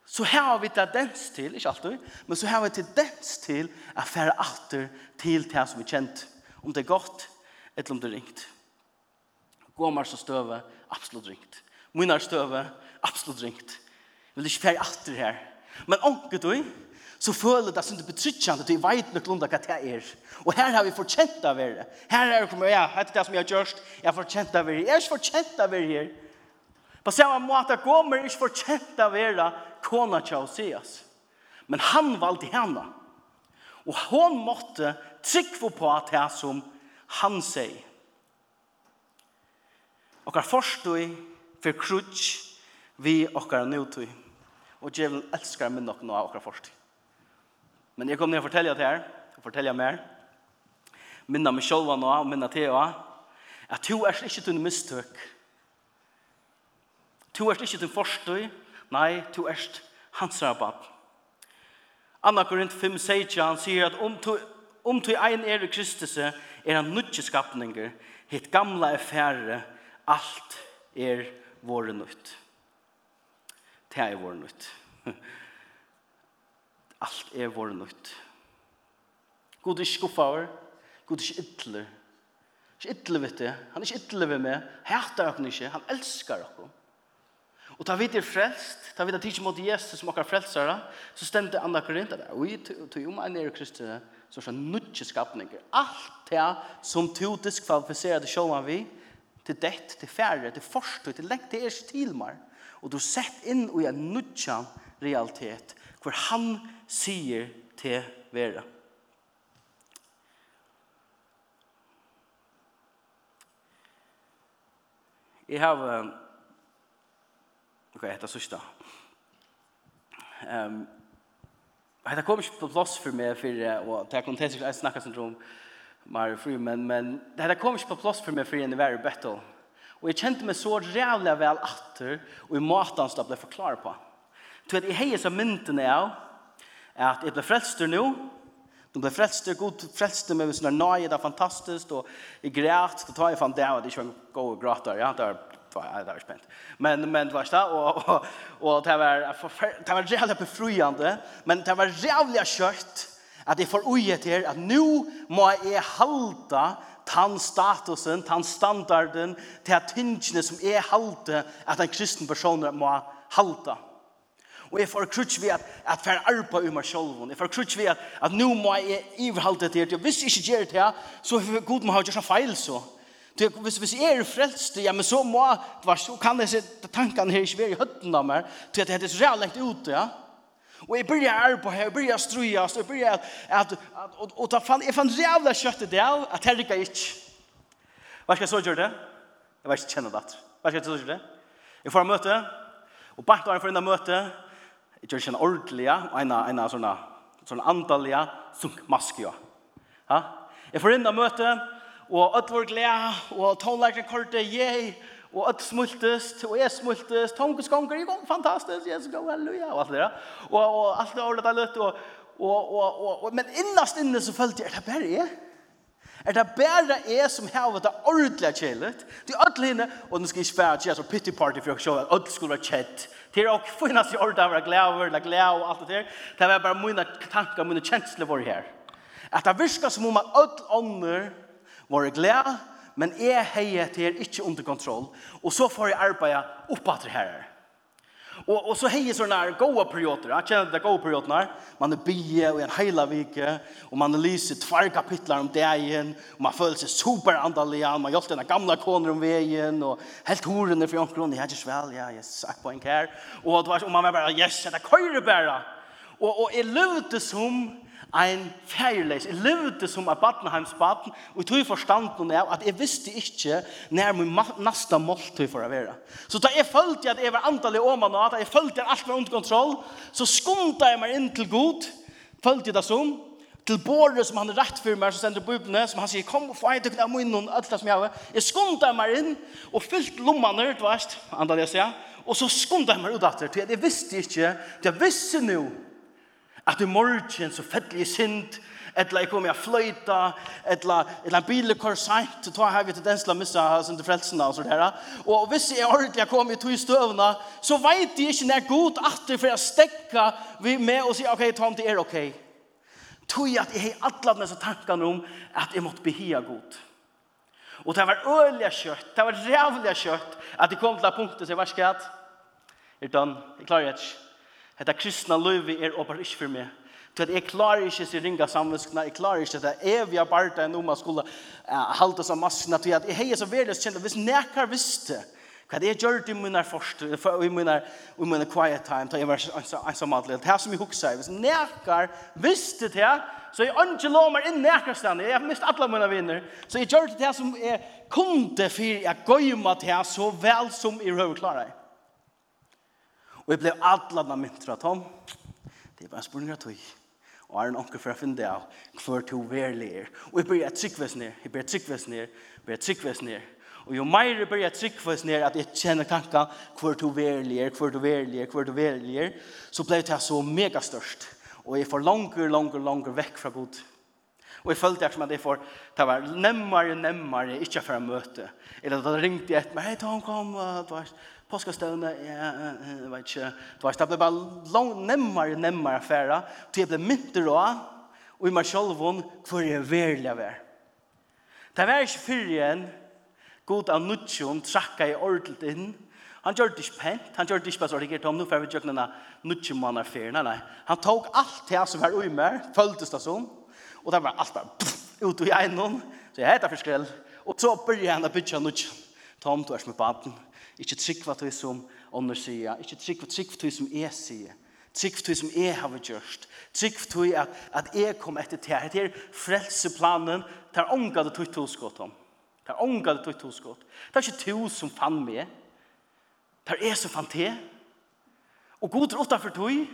så har vi tendens til, ikke alltid, men så har vi tendens til å fer atter til det som er kjent. Om det er godt, eller om det er ringt. Gåmars så støve, absolutt ringt. Mynar støve, absolutt ringt vil ikke fære atter her. Men onke du, så føler det sin betrykkjande, du vet nok lunda hva det er. Og her har vi fortjent av det. Her er det, ja, etter det som jeg har gjort, jeg har fortjent av det. Jeg er ikke fortjent av det her. På samme måte kommer ikke fortjent av det kona til å se oss. Men han valgte henne. Og hon måtte trykke på at det som han sier. Og hva forstår for krutsk vi okkar nøytøy. Og djevel elskar minne noen av okra forst. Men jeg kom ned og fortelle til her, og fortelle mer. Minna meg selv nå, og minna til også, at to er ikke til mistøk. To er ikke til forstøy, nei, to er hans rabatt. Anna Korint 5, 6, han sier at om to, om to ein er i Kristus, er han nødje skapninger, hitt gamla er færre, alt er våre nødt det er vår nytt. Alt *laughs* er vår nytt. God er skuffa over. God er ikke ytler. Ikke ytler vet du. Han er ikke ytler ved meg. Hæter dere ikke. Han elsker dere. Og ta vidt er frelst, ta vidt er tidsi mot Jesus som okkar frelsare, så stemte Anna Korint at vi tog om en er kristne, så er det nødje skapninger. Alt det som to diskvalifiserer det sjåan vi, til dett, til færre, til forstå, til lengt, det er ikke til meg og du sett inn i en nudjan realitet hvor han sier til vera. Jeg har... Ok, etter sørste. Um, Hetta kom ikke på plass for meg, for, og det er kontensisk, jeg snakker sånn om Mario Freeman, men, men hetta kom ikke på plass for meg for en i battle. Og jeg kjente meg så rævlig vel atter, og i maten som jeg ble forklaret på. Så jeg heier så myntene av, at jeg ble frelster nå, de ble frelster, god frelster med sånne nøye, det er fantastisk, og jeg græt, så tar jeg fan det, og det er ikke en god gråt der, ja, det er var det var spent. Men men det var så och och och det var det var jävla befriande, men det var jävla kött att det får ojet till att nu må jag halta tann statusen, tann standarden, til at tingene som er halte, at en kristen person må halte. Og jeg får krutsk ved at, at for arpa i meg selv. Jeg får krutsk ved at, at nå må jeg iverhalte til det. Hvis jeg ikke gjør det, så er god må ha gjort en feil så. Det hvis hvis jeg er frelst, ja men så må så kan det tankene her ikke være i høtten av meg til at det er så rævlig ute ja Och jag började är på jeg begynner å strøye, så jeg begynner att, att, och, og, og fan, jag fann jävla köttet det av, att här ikke. inte. Vad ska jag så gjøre det? Jeg vet ikke kjenne det. Hva skal jeg så gjøre det? Jeg får en når jeg får inn en jeg gjør ikke en känna og en av sånne, sånne sådana andaliga sunkmaskiga. Ja? Jeg får en møte, og öll var gleda, og tonelager kortet, yay, og at smultest, og jeg smultest, tonkeskonger, jeg kom fantastisk, jeg skal halleluja, og alt det der. Og, og alt det ordet er løtt, og, og, og, og, og, men innast inne så følte jeg, er det bare jeg? Er det bare jeg som har det ordentlig kjellet? Det er alle henne, og nå skal jeg spørre, være kjellet, så pity party for å se at alle skulle være kjett. Det er også finnes i ordet, være glad, over, eller glad og alt det der. Det er bare mine tanker, mine kjensler våre her. At det virker som om at alle ånder var glad, men jeg heier til er ikke under kontroll, og så får jeg arbeide oppater her. Og, og så heier sånne her gode perioder, jeg kjenner det gode perioder her, man er bie og en heila vike, og man lyser tvær kapitler om dagen, og man føler seg superandalig, man gjort denne gamle koner om veien, og helt horene fra omkron, jeg er ikke svel, ja, jeg er på en kær, og, og man er bare, yes, det er køyre bare, og, og jeg løvde som, ein feirleis. Jeg levde som et badnheimsbaden, og jeg tog forstanden av at jeg visste ikke når min nasta måltøy for å være. Så da jeg følte at jeg var antallig om og at jeg følte at alt var under kontroll, så skundet jeg meg inn til god, følte jeg det som, til båret som han er rett for meg, som sender bøybene, som han sier, kom og få en tøkken av munnen, alt det som jeg har. Jeg skundet meg inn, og fyllt lommene, du vet, antallig å si, og så skundet jeg meg ut etter, til jeg visste ikke, til jeg visste noe, at i morgen så fettelig jeg sint, etla jeg kommer jeg fløyta, etla, etla kor kår sent, tar jeg vi til den slags missa sin til frelsen og sånt her. Og hvis jeg ordentlig jeg kommer i to i støvna, så vet jeg ikke når jeg god atter for jeg stekka vi med og sier, ok, ta om det er ok. Tog at jeg har alle disse så tankene om at jeg måtte behia god. Og det var øyelig kjøtt, det var rævlig kjøtt, at jeg kom til det punktet så jeg var skatt. Er done, jeg klarer ikke. Hetta kristna løyvi er opar ikkje for meg. Til at jeg klarer ikke sin ringa samvinskene, jeg klarer ikke det evige barta enn om man skulle uh, halte seg til at jeg heier så veldig kjent, hvis nekar visste hva det jeg gjør i mine forst, i mine, i mine quiet time, til jeg var ensam alt litt, det her som jeg hukser, hvis nekar visste det, så jeg ikke lov inn nekar stand. jeg har mist alle mine vinner, så jeg gjør det sum som jeg kunde for jeg gøyma so så vel som jeg røver klarer. Og jeg ble alle av myntra Tom. Det er bare en spørning av tog. Og er en for å finne det av hver to verlig er. Og jeg blir et tryggves ned, jeg blir et tryggves ned, jeg blir et tryggves ned. Og jo mer jeg blir et tryggves ned at jeg kjenner tanka hver to verlig er, hver to verlig er, hver to verlig er, så ble det så megastørst. Og jeg får langer, langer, langer vekk fra god. Og jeg følte som at jeg får, ta var nemmere, nemmere, ikke for å møte. Eller da ringte jeg etter meg, hei Tom, kom, du vet, påskastøvne, jeg vet ikke, det var det ble bare lang, nemmere, nemmere affære, til jeg ble mynter også, og i meg selv hvor jeg verlig av er. Det var ikke før igjen, god av nudjon trakka i ordentlig inn, Han gjør det ikke pent, han gjør det ikke bare så rikert om, nå får vi gjøre denne nudgemannerferien, nei, nei. Han tok alt det som var ui med, føltes det som, og det var alt bare ut i egnom, så jeg heter for skrell, og så begynner han å bytja nudgen. Tom, du er som i baden, Ikke trykva til som ånder sier, ikke trykva trykva til som jeg sier, trykva til som jeg har gjort. trykva til at, at jeg kom etter til Det er frelseplanen, Det er der ångade tog tilskott om, Det er der ångade tog tilskott. Det er ikke to som fann meg, det er jeg som fann til, og god er utenfor tog,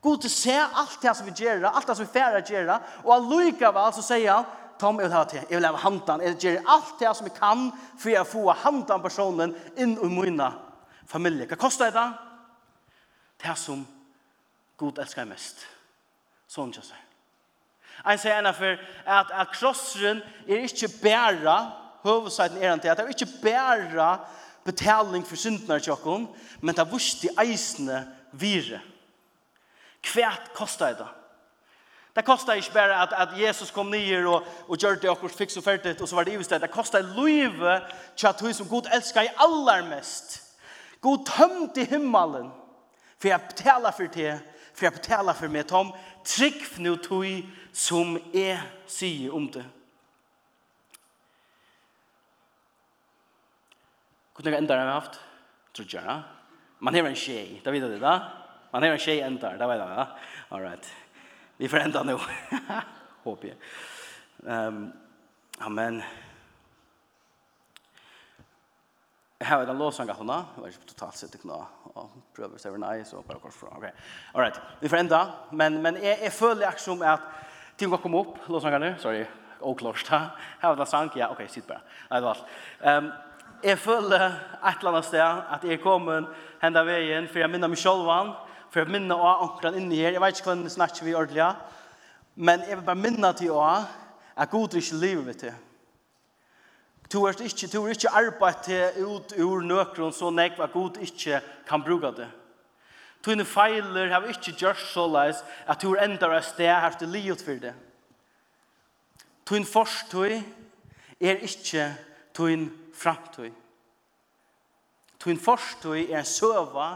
God er se alt det som vi gjør. Alt det som vi færre gjør. Og han så sier han, Tom, jeg vil ha til, jeg vil ha handan, jeg gjør alt det som jeg kan, for jeg får handan personen inn i min familie. Hva koster det da? Det som Gud elsker mest. Sånn ikke seg. Ein sier ena for at, at krosseren er ikke bæra, hovedsiden er han til, at det er ikke bæra betaling for syndene til dere, men det er vurs til eisene vire. Hva koster det da? Det kostar ikke bare at, at Jesus kom ner och och gjør det och fix och ferdig och så var det i istället. Det kostar löve chat hun som Gud elsker i aller mest. Gud i himmelen för jeg betaler för det, för jeg betaler för mig tom trygg nå tog som jeg sier om det. Kunde jag ändra det haft? Tror jag. Man har en tjej, det vet du det? Man har en tjej enda, det vet du va? All right. Vi får enda nu. Håper jeg. Um, amen. Här är den låsånga hona. Jeg var ikke totalt sett kunna och pröva sig över nej så bara kort fra. Okej. All right. Vi får enda. men men är är full aktion som att ting går komma upp Låsangene. nu. Sorry. Oklart. Här var det sang. Ja, okej, sitt bara. Nei, det var. Ehm Jeg føler et eller annet sted at jeg kommer hendet veien, for jeg minner meg selv for minna minner av omkran inni her. Jeg vet ikke hvordan vi snakker vi ordentlig, men jeg vil bare minne til av at god er ikke livet mitt til. Du er ikke, du er ikke arbeid til ut ur nøkron så nekva at god ikke kan bruka det. Tune feiler har ikke gjort så leis at du endar av sted her til livet for det. Tune forstøy er ikke tune framtøy. Tune forstøy er en søva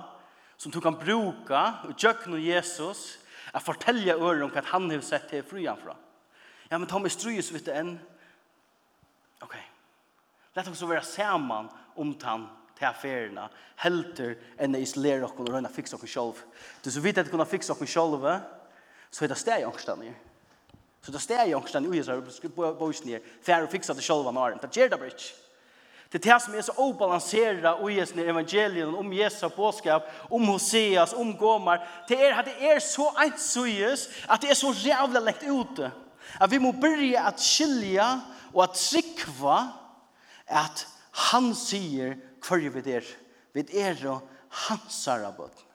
som du kan bruka og tjøkken Jesus a fortelle øren om hva han har sett til frien fra. Ja, men ta meg strøy vidt det enn. Ok. Lett oss være sammen om tann til affærene, helter enn å isolere dere og røyne fikse dere selv. Du så vidt at du kunne fikse dere selv, så er det steg i angstene. Så det steg i ångstene i Israel, på ångstene, for å fikse det selv av Naren. Det gjør det bare ikke. Det er det som er så obalansera i Jesu evangelien om Jesu påskap, om Hoseas, om Gomar. Det er at det er så ensøyes, at det er så rævlig lekt ute. At vi må byrja at skilja og at trykva at han sier hver vi er. Vi er jo hans rabatten.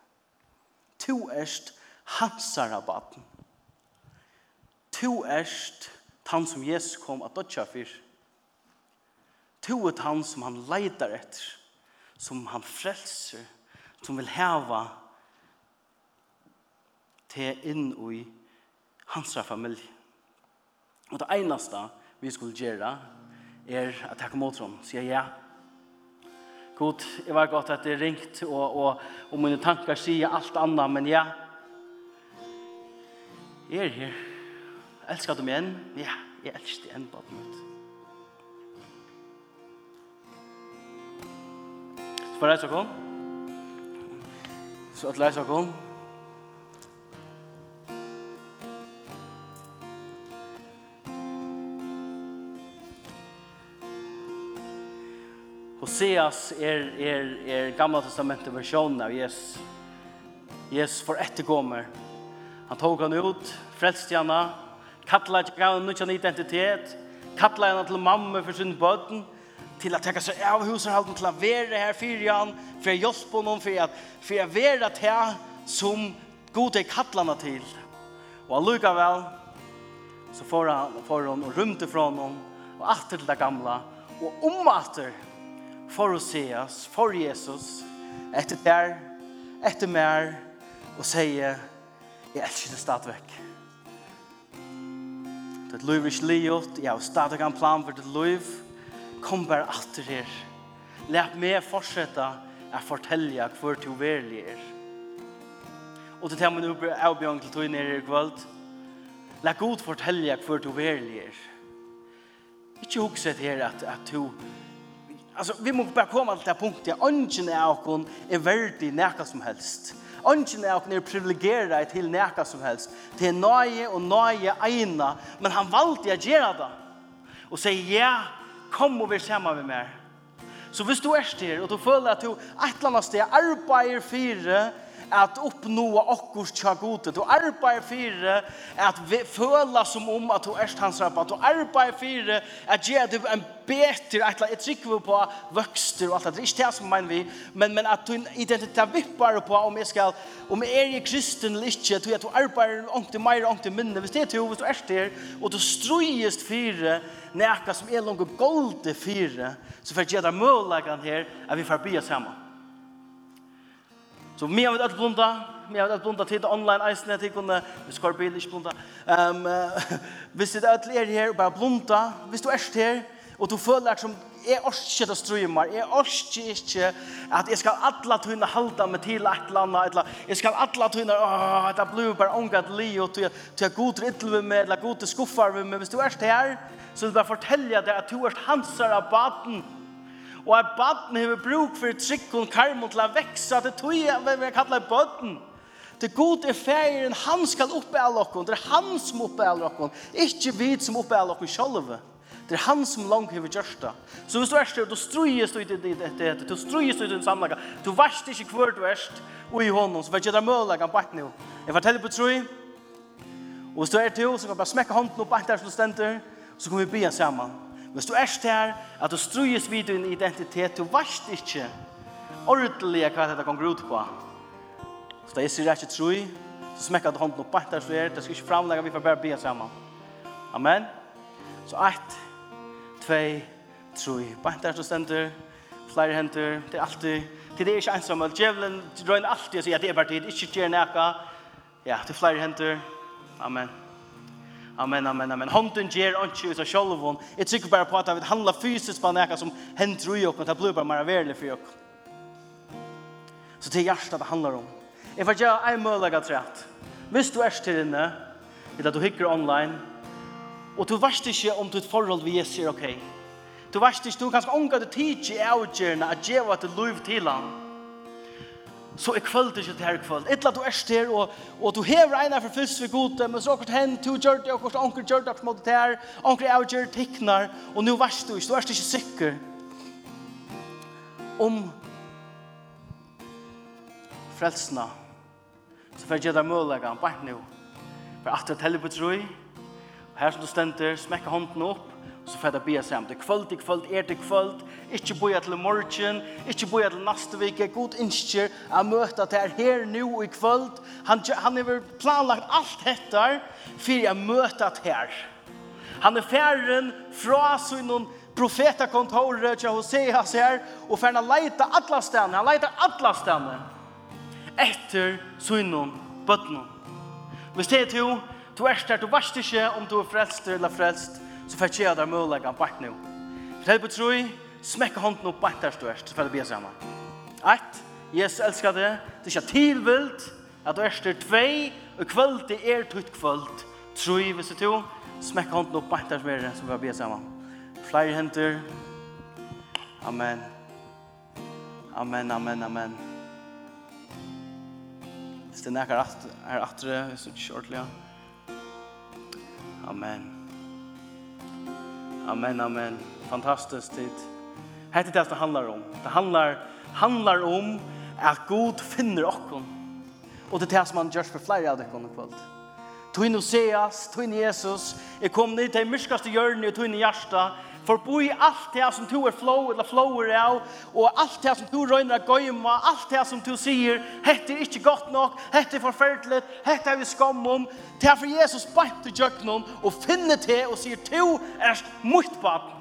To erst hans rabatten. To erst han som Jesus kom at dødja fyrt toet han som han leitar etter, som han frelser, som vil heva til inn i hans familie. Og det eneste vi skulle gjøre er at jeg kom mot ham, sier ja. God, jeg var godt at det er ringt, og, og, og mine tanker sier alt annet, men ja. Jeg er her. Elsker du meg enn? Ja, jeg elsker deg enn på et møte. Så får jeg så kom. Så at leis så kom. Hoseas er, er, er gamla testamentet versjonen av Jesus. Jesus for etterkommer. Han tog han ut, frelste henne, kattla ikke gav henne identitet, kattla henne til mamma for sin bøten, till att ta sig av husen halden till att vara här fyran för hjälp på någon för att för att være til som god är kallarna till. Och Luka väl så får han får han och rymte fra hon och atter til det gamla och om åter för se oss, för Jesus etter der, efter mer och säga jag älskar det stadväck. Det lövish liot, jag har stadig en plan för det lövish kom bare atter her. Læt meg fortsette å fortelle hva du verlig er. Og til temmen oppe avbjørn til tog nere i kvöld. Læt god fortelle hva du verlig er. Ikke hukset her at, at du Alltså vi måste bara komma till det punktet. punkten. Ungen är och är värdig näka som helst. Ungen är och är privilegierad till näka som helst. Till nöje och nöje ena. Men han valde att göra det. Och säga ja kom og vær sammen med meg. Så hvis du er styr, og du føler at du et eller annet sted arbeider fire, at oppnå okkur tja gode. Du arbeid fyrir at vi føla som om at du erst hans rabba. Du arbeid fyrir at gjør du en beter, et eller annet på vøkster og alt det. Det er ikke det som mener vi, men, men at du identitet vippar på om jeg skal, om jeg er i kristen eller ikke, du, at du arbeider ångte mer og ångte minne. Hvis det er til, hvis du er her, og du strøyest fyrir nekka som er langt golde fyrir, så får jeg gjøre det her, at vi får bia sammen. Så vi har vært blunda, vi har vært blunda til det online eisene, til kunne, vi skal bil ikke blunda. Um, uh, *laughs* hvis det alt er her, bare blunda, hvis du er her, og du føler som, jeg orsker ikke å strøye meg, jeg orsker ikke at jeg skal alle tøyne halda meg til et eller annet, eller jeg skal alle tøyne, åh, det blir bare ångat li, og til jeg god ryttel med meg, eller god til skuffer med meg, hvis du er her, så vil jeg bare fortelle deg at du er hansar av baden, og at baden hever bruk for trykken karmon til å vekse det tog jeg vi kallar baden Det god er ferien han skal oppe alle okken, det er han som oppe alle okken, ikke vi som oppe alle okken sjølve. Det er han som langt hever gjørst det. Så hvis du er det, du strues du i det, det, du strues du i din samlaga, du varst ikke hver du er og i hånden, så vet jeg det er møllagan på et Jeg forteller på tru, og hvis du er til, så kan jeg bare smekke hånden opp på der som stender, så kan vi be sammen. Hvis du er her, at du strues vid din identitet, du varst ikke ordelig hva dette kan ut på. Så da jeg sier ikke troi, så smekker du hånden opp på etter flere, det skal ikke framlegge, vi får bare be sammen. Amen. Så ett, tvei, troi. På der som stender, flere henter, det er alltid, til det er ikke ensamme, djevelen drøyner alltid og sier at det er bare tid, ikke gjør nækka, Ja, til flere henter. Amen. Amen, amen, amen. Hånden gjør ikke ut av sjølven. Jeg trykker bare på at det handler fysisk på noe som hender i oss, og det blir bare mer verlig for oss. Så det er hjertet det handler om. Jeg får gjøre en mulighet til rett. Hvis du er til inne, eller du hikker online, og du vet ikke om ditt forhold vi gjør er ok. Du vet ikke, du kan ikke omgå du tidlig i avgjørende at gjøre et liv til han så er kvöld ikke til her kvöld. Etla du erst her, og, og du hever eina for fyrst ved gode, men så akkurat hen, du gjør det, akkurat anker gjør det, akkurat det her, anker jeg gjør tikknar, og nu varst du ikke, du erst ikke sikker om frelsna, så får jeg gjøre mølega, bare nu, for at du teller på troi, her som du stender, smekka hånden opp, så får jeg be sammen. Det kvöld, det kvöld, er det kvöld. Ikke boja til morgen, ikke boja til neste vike. God innskjer jeg møter at jeg er her nå i kvöld. Han, han har planlagt alt dette for jeg møter at her. Han er færen fra sin profetakontoret til Hoseas her, og for han leita alla stedene, han leita alle stedene etter synnen bøttene. Hvis det er til, du er der, du varst ikke om du er frelst eller frelst, så får jeg der mulighet bort nå. Fortell på tro, smekk hånden opp bort der størst, så får jeg be sammen. Et, Jesus elsker det, det er ikke tilvilt, at du er styrt tvei, og kvöld det er tutt kvöld. Tro, hvis du to, smekk hånden opp bort der størst, så får jeg be sammen. Flere henter. Amen. Amen, amen, amen. Hvis det er nækker her atre, så er det ikke ordentlig. Amen. Amen, amen. Fantastiskt tid. Hette det det handlar om. Det handlar, handlar om att god finner oss. Och det är det som han gör för flera av dekkon i kväll. Tog in Oseas, tog in Jesus. Jag kom ner till myskaste hjörnet och tog in i hjärsta. Forboi allt det som du er flow eller flower av, og allt det som du røyner gøyma, allt det som du sier, hette er ikke godt nok, hette er forferdelig, hette er vi skam om. Det er for Jesus bætt til djøknen og finne til og sier, du er mot barn.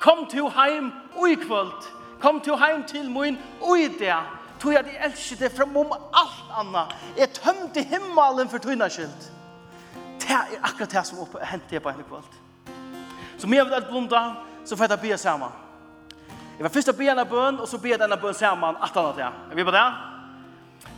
Kom til heim og i kvöld. Kom til heim til min og i det. Tog jeg de elsker det fram om alt annet. Jeg tømte himmelen for tøyna skyld. Det er akkurat det som hentet jeg på henne kvöld. Så mer vil jeg blunda, så får jeg be sammen. Jeg var først å be henne bøn, og så be denne bøn sammen, at han hadde. Er vi på det?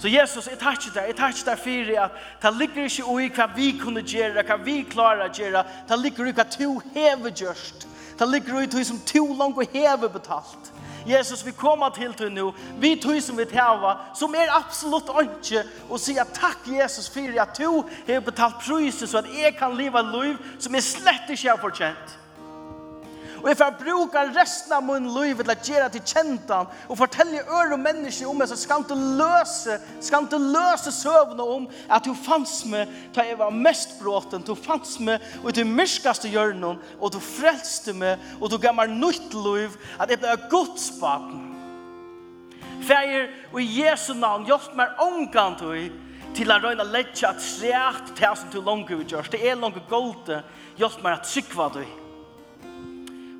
Så Jesus, jeg tar ikke det, jeg tar ikke det for at det ligger ikke i hva vi kunne gjøre, hva vi klarer å gjøre, det ligger i hva du hever gjørst, det ligger i hva som du langt og hever betalt. Jesus, vi kommer til til nå, vi tog som vi tjava, som er absolutt ikke, og sier takk Jesus for at du har betalt priset så at jeg kan leva liv som er slett ikke har fortjent og jeg får bruke resten av min liv til å gjøre til kjentan og fortelle øre mennesker om meg så skal ikke løse skal ikke løse søvnene om at du fanns med da jeg var mest bråten du fanns med og du myrskaste hjørnen og du frelste meg og du gav meg nytt liv at jeg ble godsbaten Fægir, og i Jesu navn, hjelp meg omgang til til å røyne letja at sreat til som du langt vi gjørs. Det er langt golde. Hjelp meg at sykva du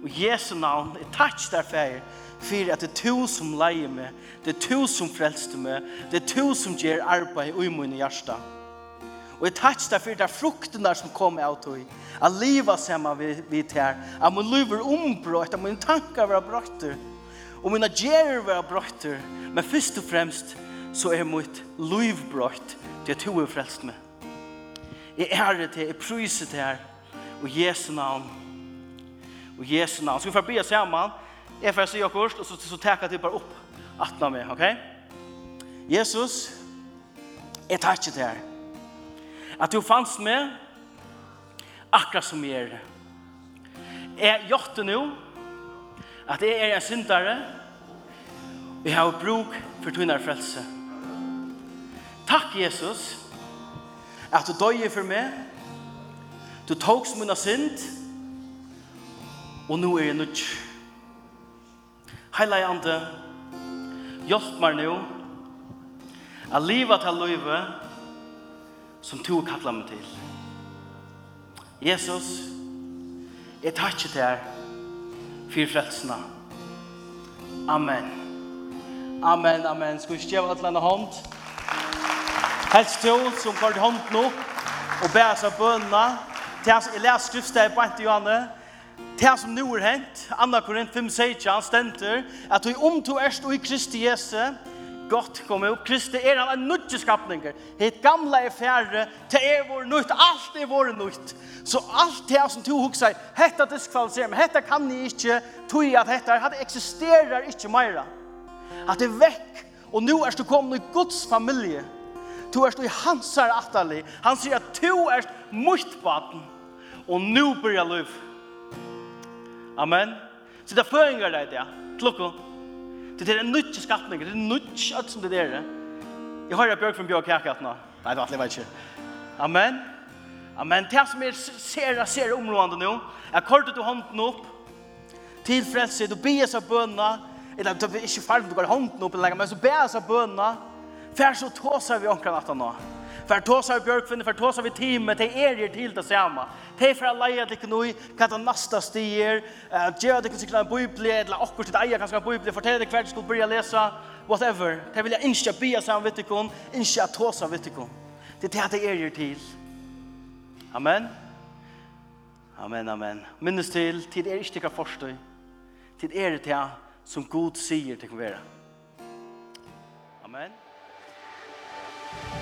og Jesu navn, jeg takk der for for at det er to som leier meg, det er to som frelste meg, det er to som gjør arbeid i min hjerte. Og jeg takk der for det er frukten der som kommer av tog, at livet sammen vi tar, at min liv er ombrøtt, at min tanker er brøtter, og mine gjerer er brøtter, men først og fremst så er mitt liv brøtt til at to er frelst meg. Jeg ære til, jeg pryser til her, og Jesu navn, og Jesu navn. Så vi får be sammen. Jeg får si akkurat, og så, så takker jeg bare opp atna med, ok? Jesus, jeg tar ikke til her. At du fanns med akkurat som jeg er. Jeg gjør det nå, at jeg er en syndare, Vi har bruk for tunnar frelse. Takk, Jesus, at du døg for meg. Du tog som min synd og nå er jeg nødt. Heila i ande, hjelp meg nå, a livet til livet, som du kallar meg til. Jesus, jeg tar ikke til deg, for frelsene. Amen. Amen, amen. Skal vi skjeve et eller hånd? Helst to som får hånd nå, og bære seg bønene. Jeg leser skriftet i Bant Johanne, det som nu er hent, Anna Korint 5, 16, stenter, at du om to erst og i Kristi Jesu, godt kom opp, Kristi er han en nødje skapninger, hitt gamla er færre, det er vår nødt, alt er vår nødt. Så alt det som du hukser, hetta diskvaliserer meg, hetta kan ni ikke, tog at hetta, hetta eksisterer ikke meira. At det er vekk, og nu erst du kommet i Guds familie, du erst i hans her atali, han sier at du erst mot baden, og nu blir jeg løp. Amen. Så det er føringer det, ja. Klokko. Det er en nytt skapning, det er en nytt alt som det er. Jeg har Bjørk fra Bjørk her nå. Nei, det var ikke. Amen. Amen. Det som er ser, ser områdene nå, er kortet du hånden opp, til frelse, du ber seg bønene, eller du er ikke ferdig, du går hånden opp, men så ber seg bønene, for så tåser vi omkring at nå. Amen. För tåsar vi björkvinner, för tåsar vi teamet, det är er till det samma. Det är för att leja dig nu, kan ta nästa stier, att göra dig en bibel, eller akkurat till dig kanske en bibel, fortälla dig kväll skulle börja läsa, whatever. Det vill jag inte be sig om vet dig om, inte att tåsa vet. Det är det det är er till. Amen. Amen, amen. Minnes til, tid er ikke ikke forstøy. Tid er det til som god sier til å være. Amen. Amen.